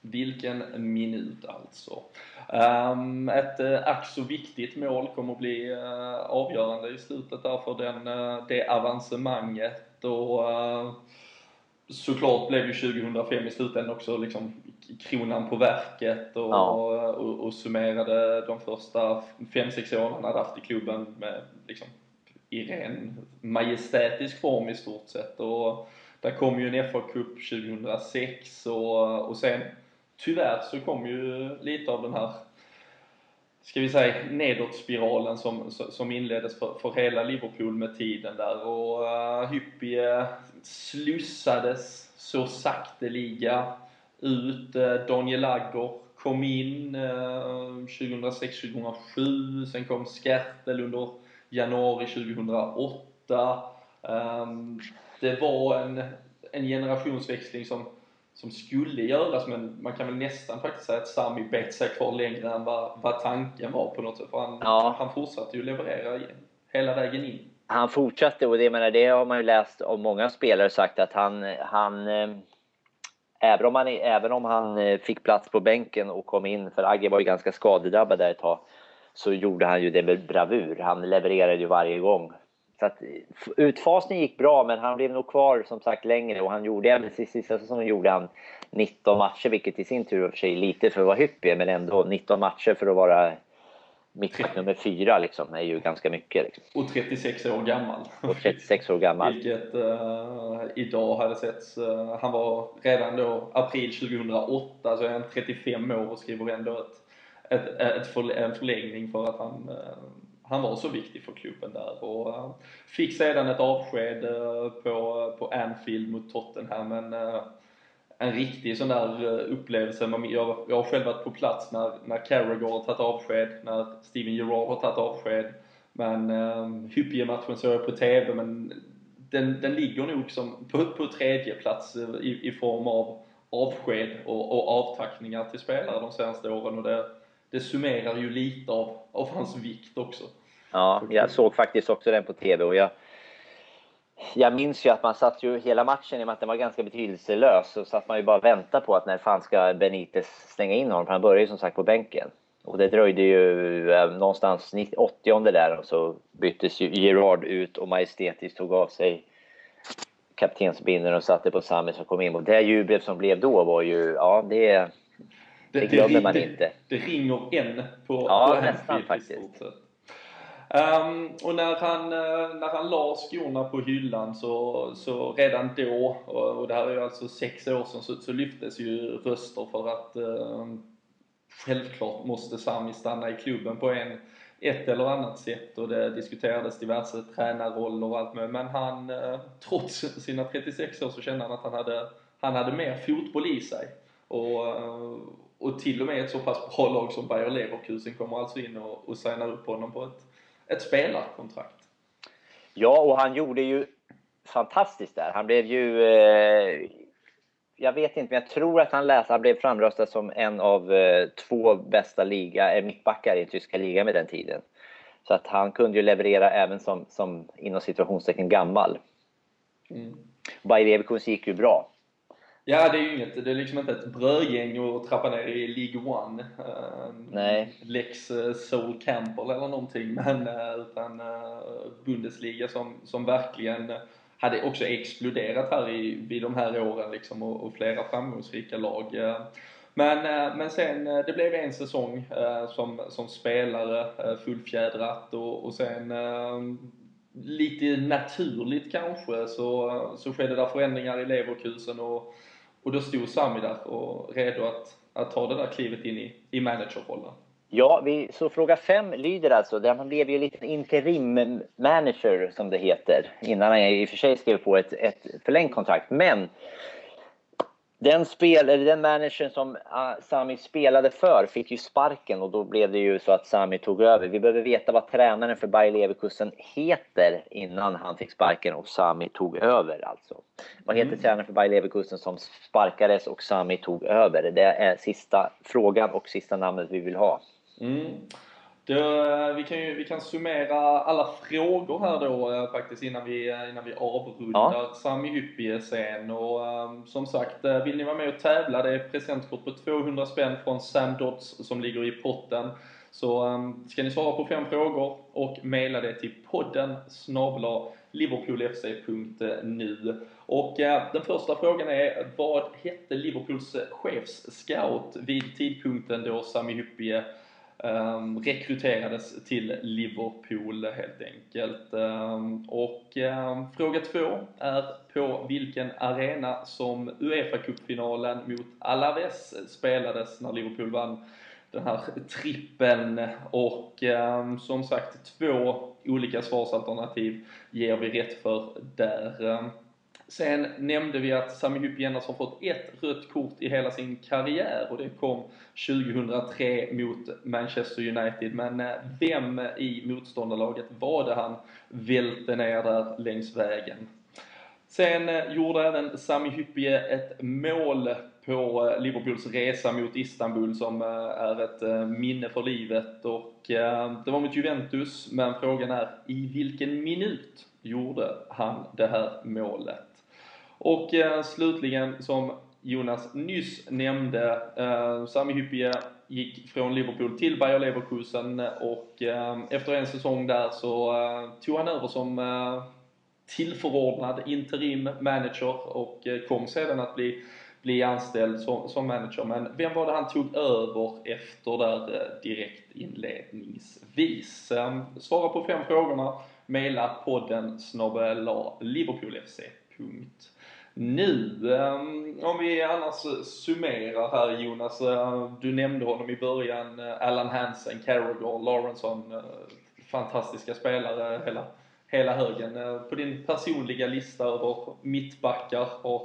S3: Vilken minut alltså. Um, ett uh, ack så viktigt mål kommer att bli uh, avgörande i slutet där för den, uh, det avancemanget och såklart blev ju 2005 i slutändan också liksom kronan på verket och,
S5: Ja.
S3: och, och summerade de första 5-6 åren han hade haft i klubben med liksom i ren majestätisk form i stort sett. Och där kom ju en FA-cup 2006 och, och sen tyvärr så kom ju lite av den här ska vi säga nedåtspiralen som, som inleddes för, för hela Liverpool med tiden där och uh, Hyppie slussades så sakteliga ut. Uh, Daniel Agger kom in uh, 2006-2007, sen kom Skertel under januari 2008. Um, det var en, en generationsväxling som, som skulle göras men man kan väl nästan faktiskt säga att Sami bet sig kvar längre än vad, vad tanken var på något sätt. För han,
S5: Ja.
S3: han fortsatte ju leverera igen, hela vägen in.
S5: Han fortsatte och det, menar, det har man ju läst av många spelare sagt att han, han eh, även, om han även om han eh, fick plats på bänken och kom in, för Agge var ju ganska skadedrabbad där ett tag, så gjorde han ju det med bravur. Han levererade ju varje gång. Så att, eh, utfasningen gick bra, men han blev nog kvar som sagt längre och han gjorde, även sista säsongen gjorde han 19 matcher, vilket i sin tur var för sig lite för att vara hyppig, men ändå 19 matcher för att vara mittback nummer fyra liksom, är ju ganska mycket. Liksom.
S3: Och 36 år gammal.
S5: Och 36 år gammal.
S3: Vilket eh, idag hade setts, eh, han var redan då april 2008, så är han 35 år och skriver ändå ett, ett, ett för, en förlängning för att han, eh, han var så viktig för klubben där. Och fick sedan ett avsked på, på Anfield mot Tottenham, men en riktig sån där eh, upplevelse. Jag, jag har själv varit på plats när, när Carragher har tagit avsked, när Steven Gerrard har tagit avsked. Men ehm, um, Hyppie-matchen såg jag på TV, men den, den ligger nog som på, på tredje plats eh, i, i form av avsked och, och avtackningar till spelare de senaste åren. Och det, det summerar ju lite av, av hans vikt också.
S5: Ja, jag såg faktiskt också den på TV och jag, jag minns ju att man satt ju hela matchen, i och med att den var ganska betydelselös, så satt man ju bara och väntade på att när fan ska Benitez stänga in honom? För han började ju som sagt på bänken. Och det dröjde ju eh, någonstans 90 80 där och så byttes ju Gerard ut och majestätiskt tog av sig kaptensbindeln och satte på Sami som kom in. Och det jublet som blev då var ju, ja det... Det glömmer
S3: ring-
S5: man
S3: det,
S5: inte.
S3: Det ringer än på,
S5: Ja,
S3: på
S5: nästan faktiskt.
S3: Um, och när han, eh, när han la skorna på hyllan så, så redan då, och, och det här är ju alltså sex år sedan, så, så lyftes ju röster för att eh, självklart måste Sami stanna i klubben på en, ett eller annat sätt och det diskuterades diverse tränarroller och allt med. Men han, uh, trots sina 36 år så kände han att han hade, han hade mer fotboll i sig. Och, uh, och till och med ett så pass bra lag som Bayer Leverkusen kommer alltså in och, och signar upp honom på ett, ett spelarkontrakt.
S5: Ja, och han gjorde ju fantastiskt där. Han blev ju... Eh, jag vet inte, men jag tror att han läste, han blev framröstad som en av eh, två bästa liga, eh, mittbackar i tyska ligan med den tiden. Så att han kunde ju leverera även som, som inom situationstecken gammal.
S3: Mm.
S5: Bayer Leverkusen gick ju bra.
S3: Ja, det är ju inget, det är liksom inte ett brödgäng att trappa ner i League One. Eh,
S5: Nej.
S3: Lex eh, Soul Campbell eller någonting, [LAUGHS] men eh, utan eh, Bundesliga som, som verkligen hade också exploderat här i, vid de här åren liksom och, och flera framgångsrika lag. Men, men sen, det blev en säsong som, som spelare, fullfjädrat och, och sen eh, lite naturligt kanske så, så skedde det förändringar i Leverkusen och, och då stod Sami där och redo att, att ta det där klivet in i, i managerrollen.
S5: Ja, vi, så fråga fem lyder alltså, där man blev ju lite interim manager som det heter, innan han i och för sig skrev på ett, ett förlängt kontrakt. Men den, spel, eller den managern som uh, Sami spelade för fick ju sparken och då blev det ju så att Sami tog över. Vi behöver veta vad tränaren för Bayer Leverkusen heter innan han fick sparken och Sami tog över alltså. Vad heter tränaren för Bayer Leverkusen som sparkades och Sami tog över? Det är sista frågan och sista namnet vi vill ha.
S3: Mm. Då, eh, vi, kan ju, vi kan summera alla frågor här då eh, faktiskt innan vi, eh, innan vi avrundar
S5: Ja.
S3: Sami Hyppie sen och eh, som sagt, vill ni vara med och tävla, det är presentkort på 200 spänn från Sam Dodds som ligger i potten. Så eh, ska ni svara på fem frågor och mejla det till podden snabla liverpoolfc.nu. Och den första frågan är, vad hette Liverpools chefsscout vid tidpunkten då Sami Hyppie um, rekryterades till Liverpool helt enkelt. Um, och um, fråga två är på vilken arena som Uefa-cupfinalen mot Alaves spelades när Liverpool vann den här trippeln och um, som sagt två olika svarsalternativ ger vi rätt för där. Sen nämnde vi att Sami Hyppie endast har fått ett rött kort i hela sin karriär och det kom 2003 mot Manchester United. Men eh, vem i motståndarlaget var det han välte ner där längs vägen? Sen eh, gjorde även Sami Hyppie ett mål på eh, Liverpools resa mot Istanbul som är ett minne för livet och det var mot Juventus men frågan är i vilken minut gjorde han det här målet? Och eh, slutligen, som Jonas nyss nämnde, eh, Sami Hyppie gick från Liverpool till Bayer Leverkusen och eh, efter en säsong där så eh, tog han över som eh, tillförordnad interim manager och eh, kom sedan att bli, bli anställd som, som manager. Men vem var det han tog över efter där eh, direkt inledningsvis? Ehm, svara på fem frågorna. Maila podden snabel liverpoolfc.se nu. Ehm, om vi annars summerar här Jonas. Ehm, du nämnde honom i början. Eh, Alan Hansen, Carragher, Lawrenson. Eh, fantastiska spelare hela, hela högen. Eh, på din personliga lista över mittbackar, var,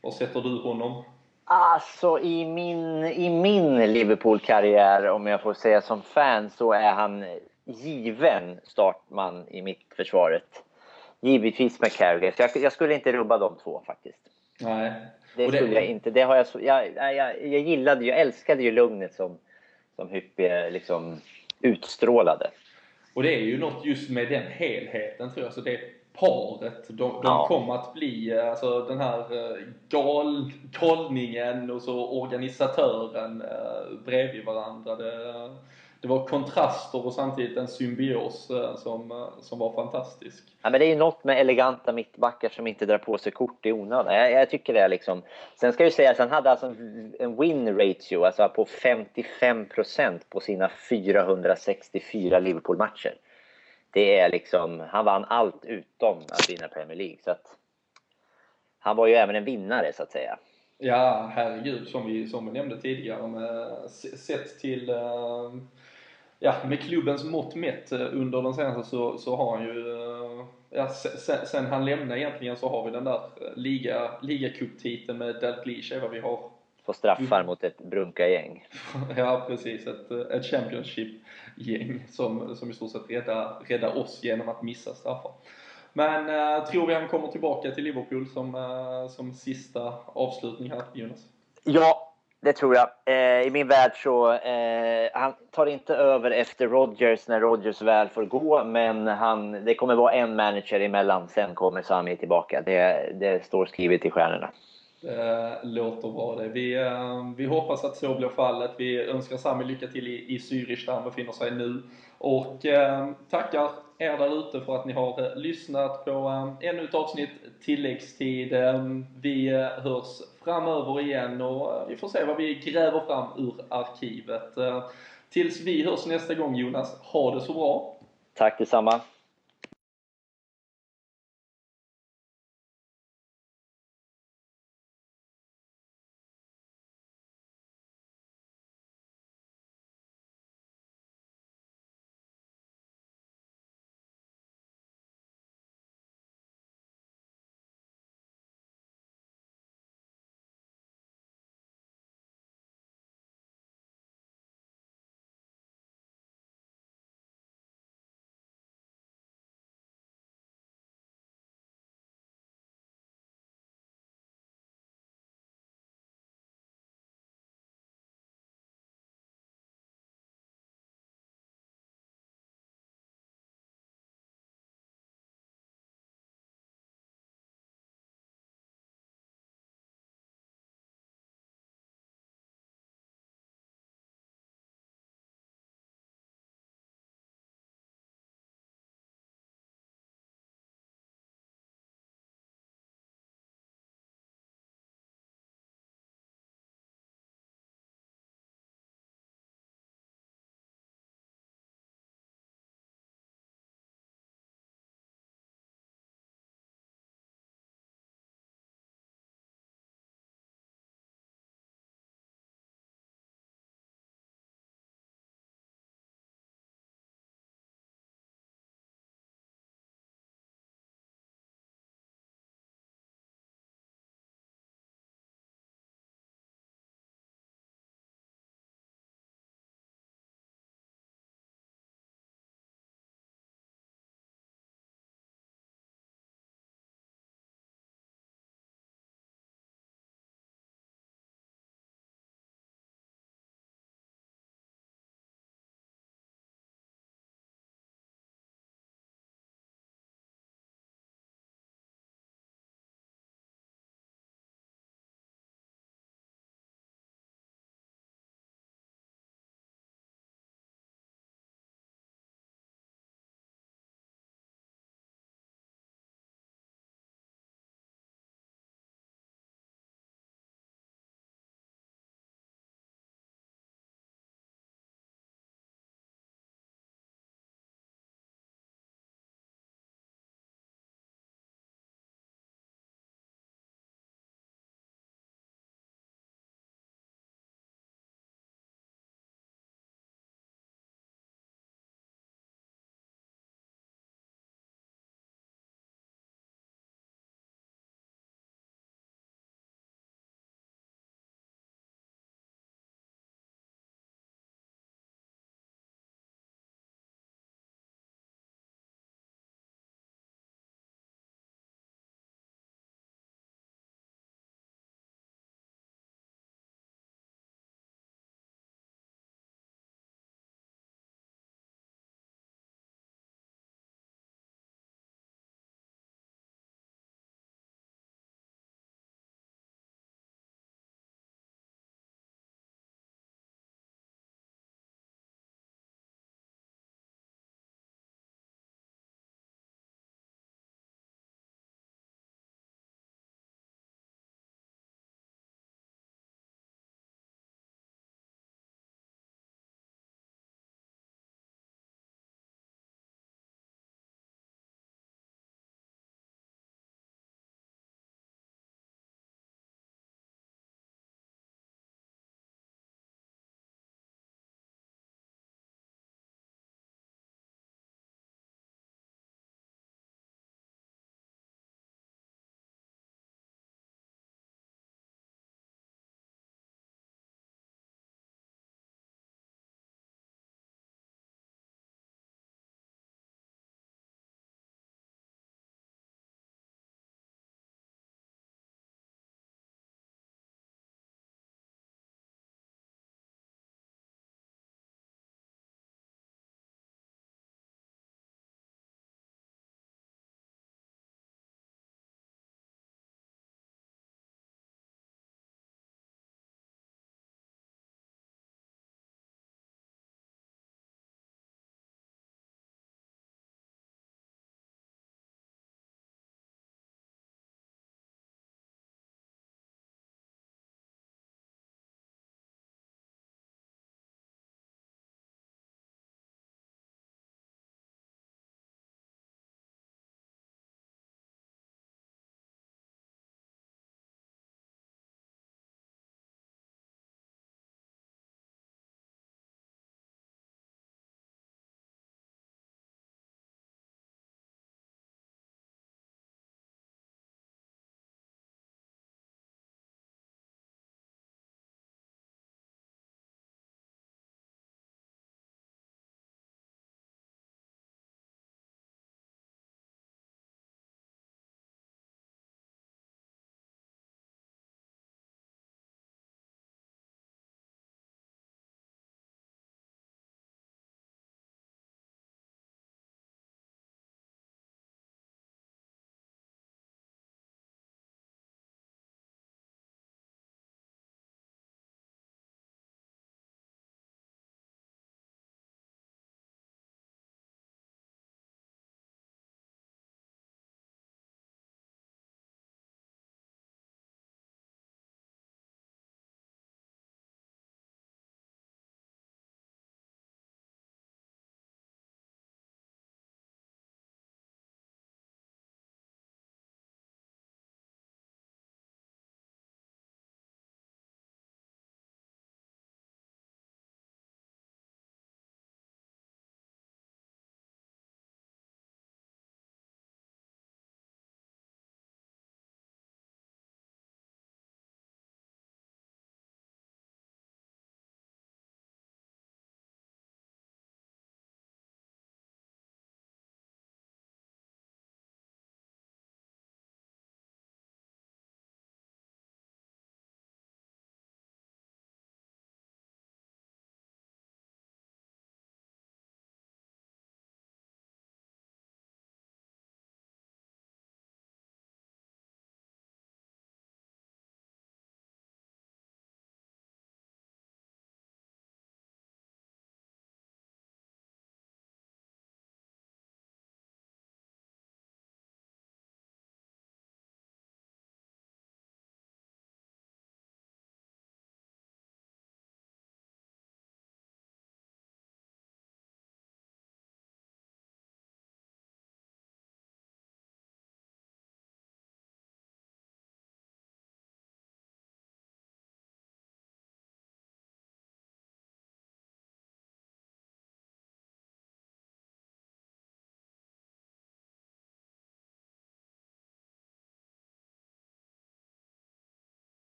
S3: var sätter du honom?
S5: Alltså i min, i min Liverpool-karriär, om jag får säga som fan, så är han given startman i mittförsvaret. Givetvis med Carragher. Jag, jag, skulle inte rubba de två faktiskt.
S3: Nej.
S5: Det, det skulle jag inte. Det har jag, jag, jag, jag gillade jag älskade ju lugnet som, som Hyppie liksom utstrålade.
S3: Och det är ju något just med den helheten tror jag. Så det paret, de, de ja. kom att bli alltså den här eh, gal, galningen och så organisatören eh, bredvid varandra. Det, det var kontraster och samtidigt en symbios eh, som, eh, som var fantastisk.
S5: Ja, men det är ju något med eleganta mittbackar som inte drar på sig kort i onödan. Jag, jag tycker det är liksom... Sen ska ju sägas att han hade alltså en win ratio alltså på 55% på sina 464 Liverpool-matcher. Det är liksom... Han vann allt utom att vinna Premier League. Så att, han var ju även en vinnare så att säga.
S3: Ja, herregud, som vi, som vi nämnde tidigare, med, sett till ja, med klubbens mått mätt eh, under den senaste så, så har han ju, eh, ja, sen, sen han lämnade egentligen så har vi den där eh, liga, ligacuptiteln med Dalglish vad vi har.
S5: På straffar mot ett brunka-gäng. [LAUGHS]
S3: ja, precis. Ett, ett Championship-gäng som, som i stort sett räddar, räddar oss genom att missa straffar. Men äh, tror vi han kommer tillbaka till Liverpool som, äh, som sista avslutning här, Jonas?
S5: Ja, det tror jag. Eh, I min värld så, eh, han tar inte över efter Rodgers när Rodgers väl får gå, men han, det kommer vara en manager emellan, sen kommer Sami tillbaka. Det, det står skrivet i stjärnorna.
S3: Eh, det låter bra det. Vi, eh, vi hoppas att så blir fallet. Vi önskar Sami lycka till i, i Zürich där han befinner sig nu. Och eh, tackar er där ute för att ni har eh, lyssnat på eh, ännu ett avsnitt tilläggstid. Eh, vi hörs framöver igen och vi får se vad vi gräver fram ur arkivet. Tills vi hörs nästa gång Jonas, ha det så bra!
S5: Tack detsamma!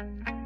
S6: Bye.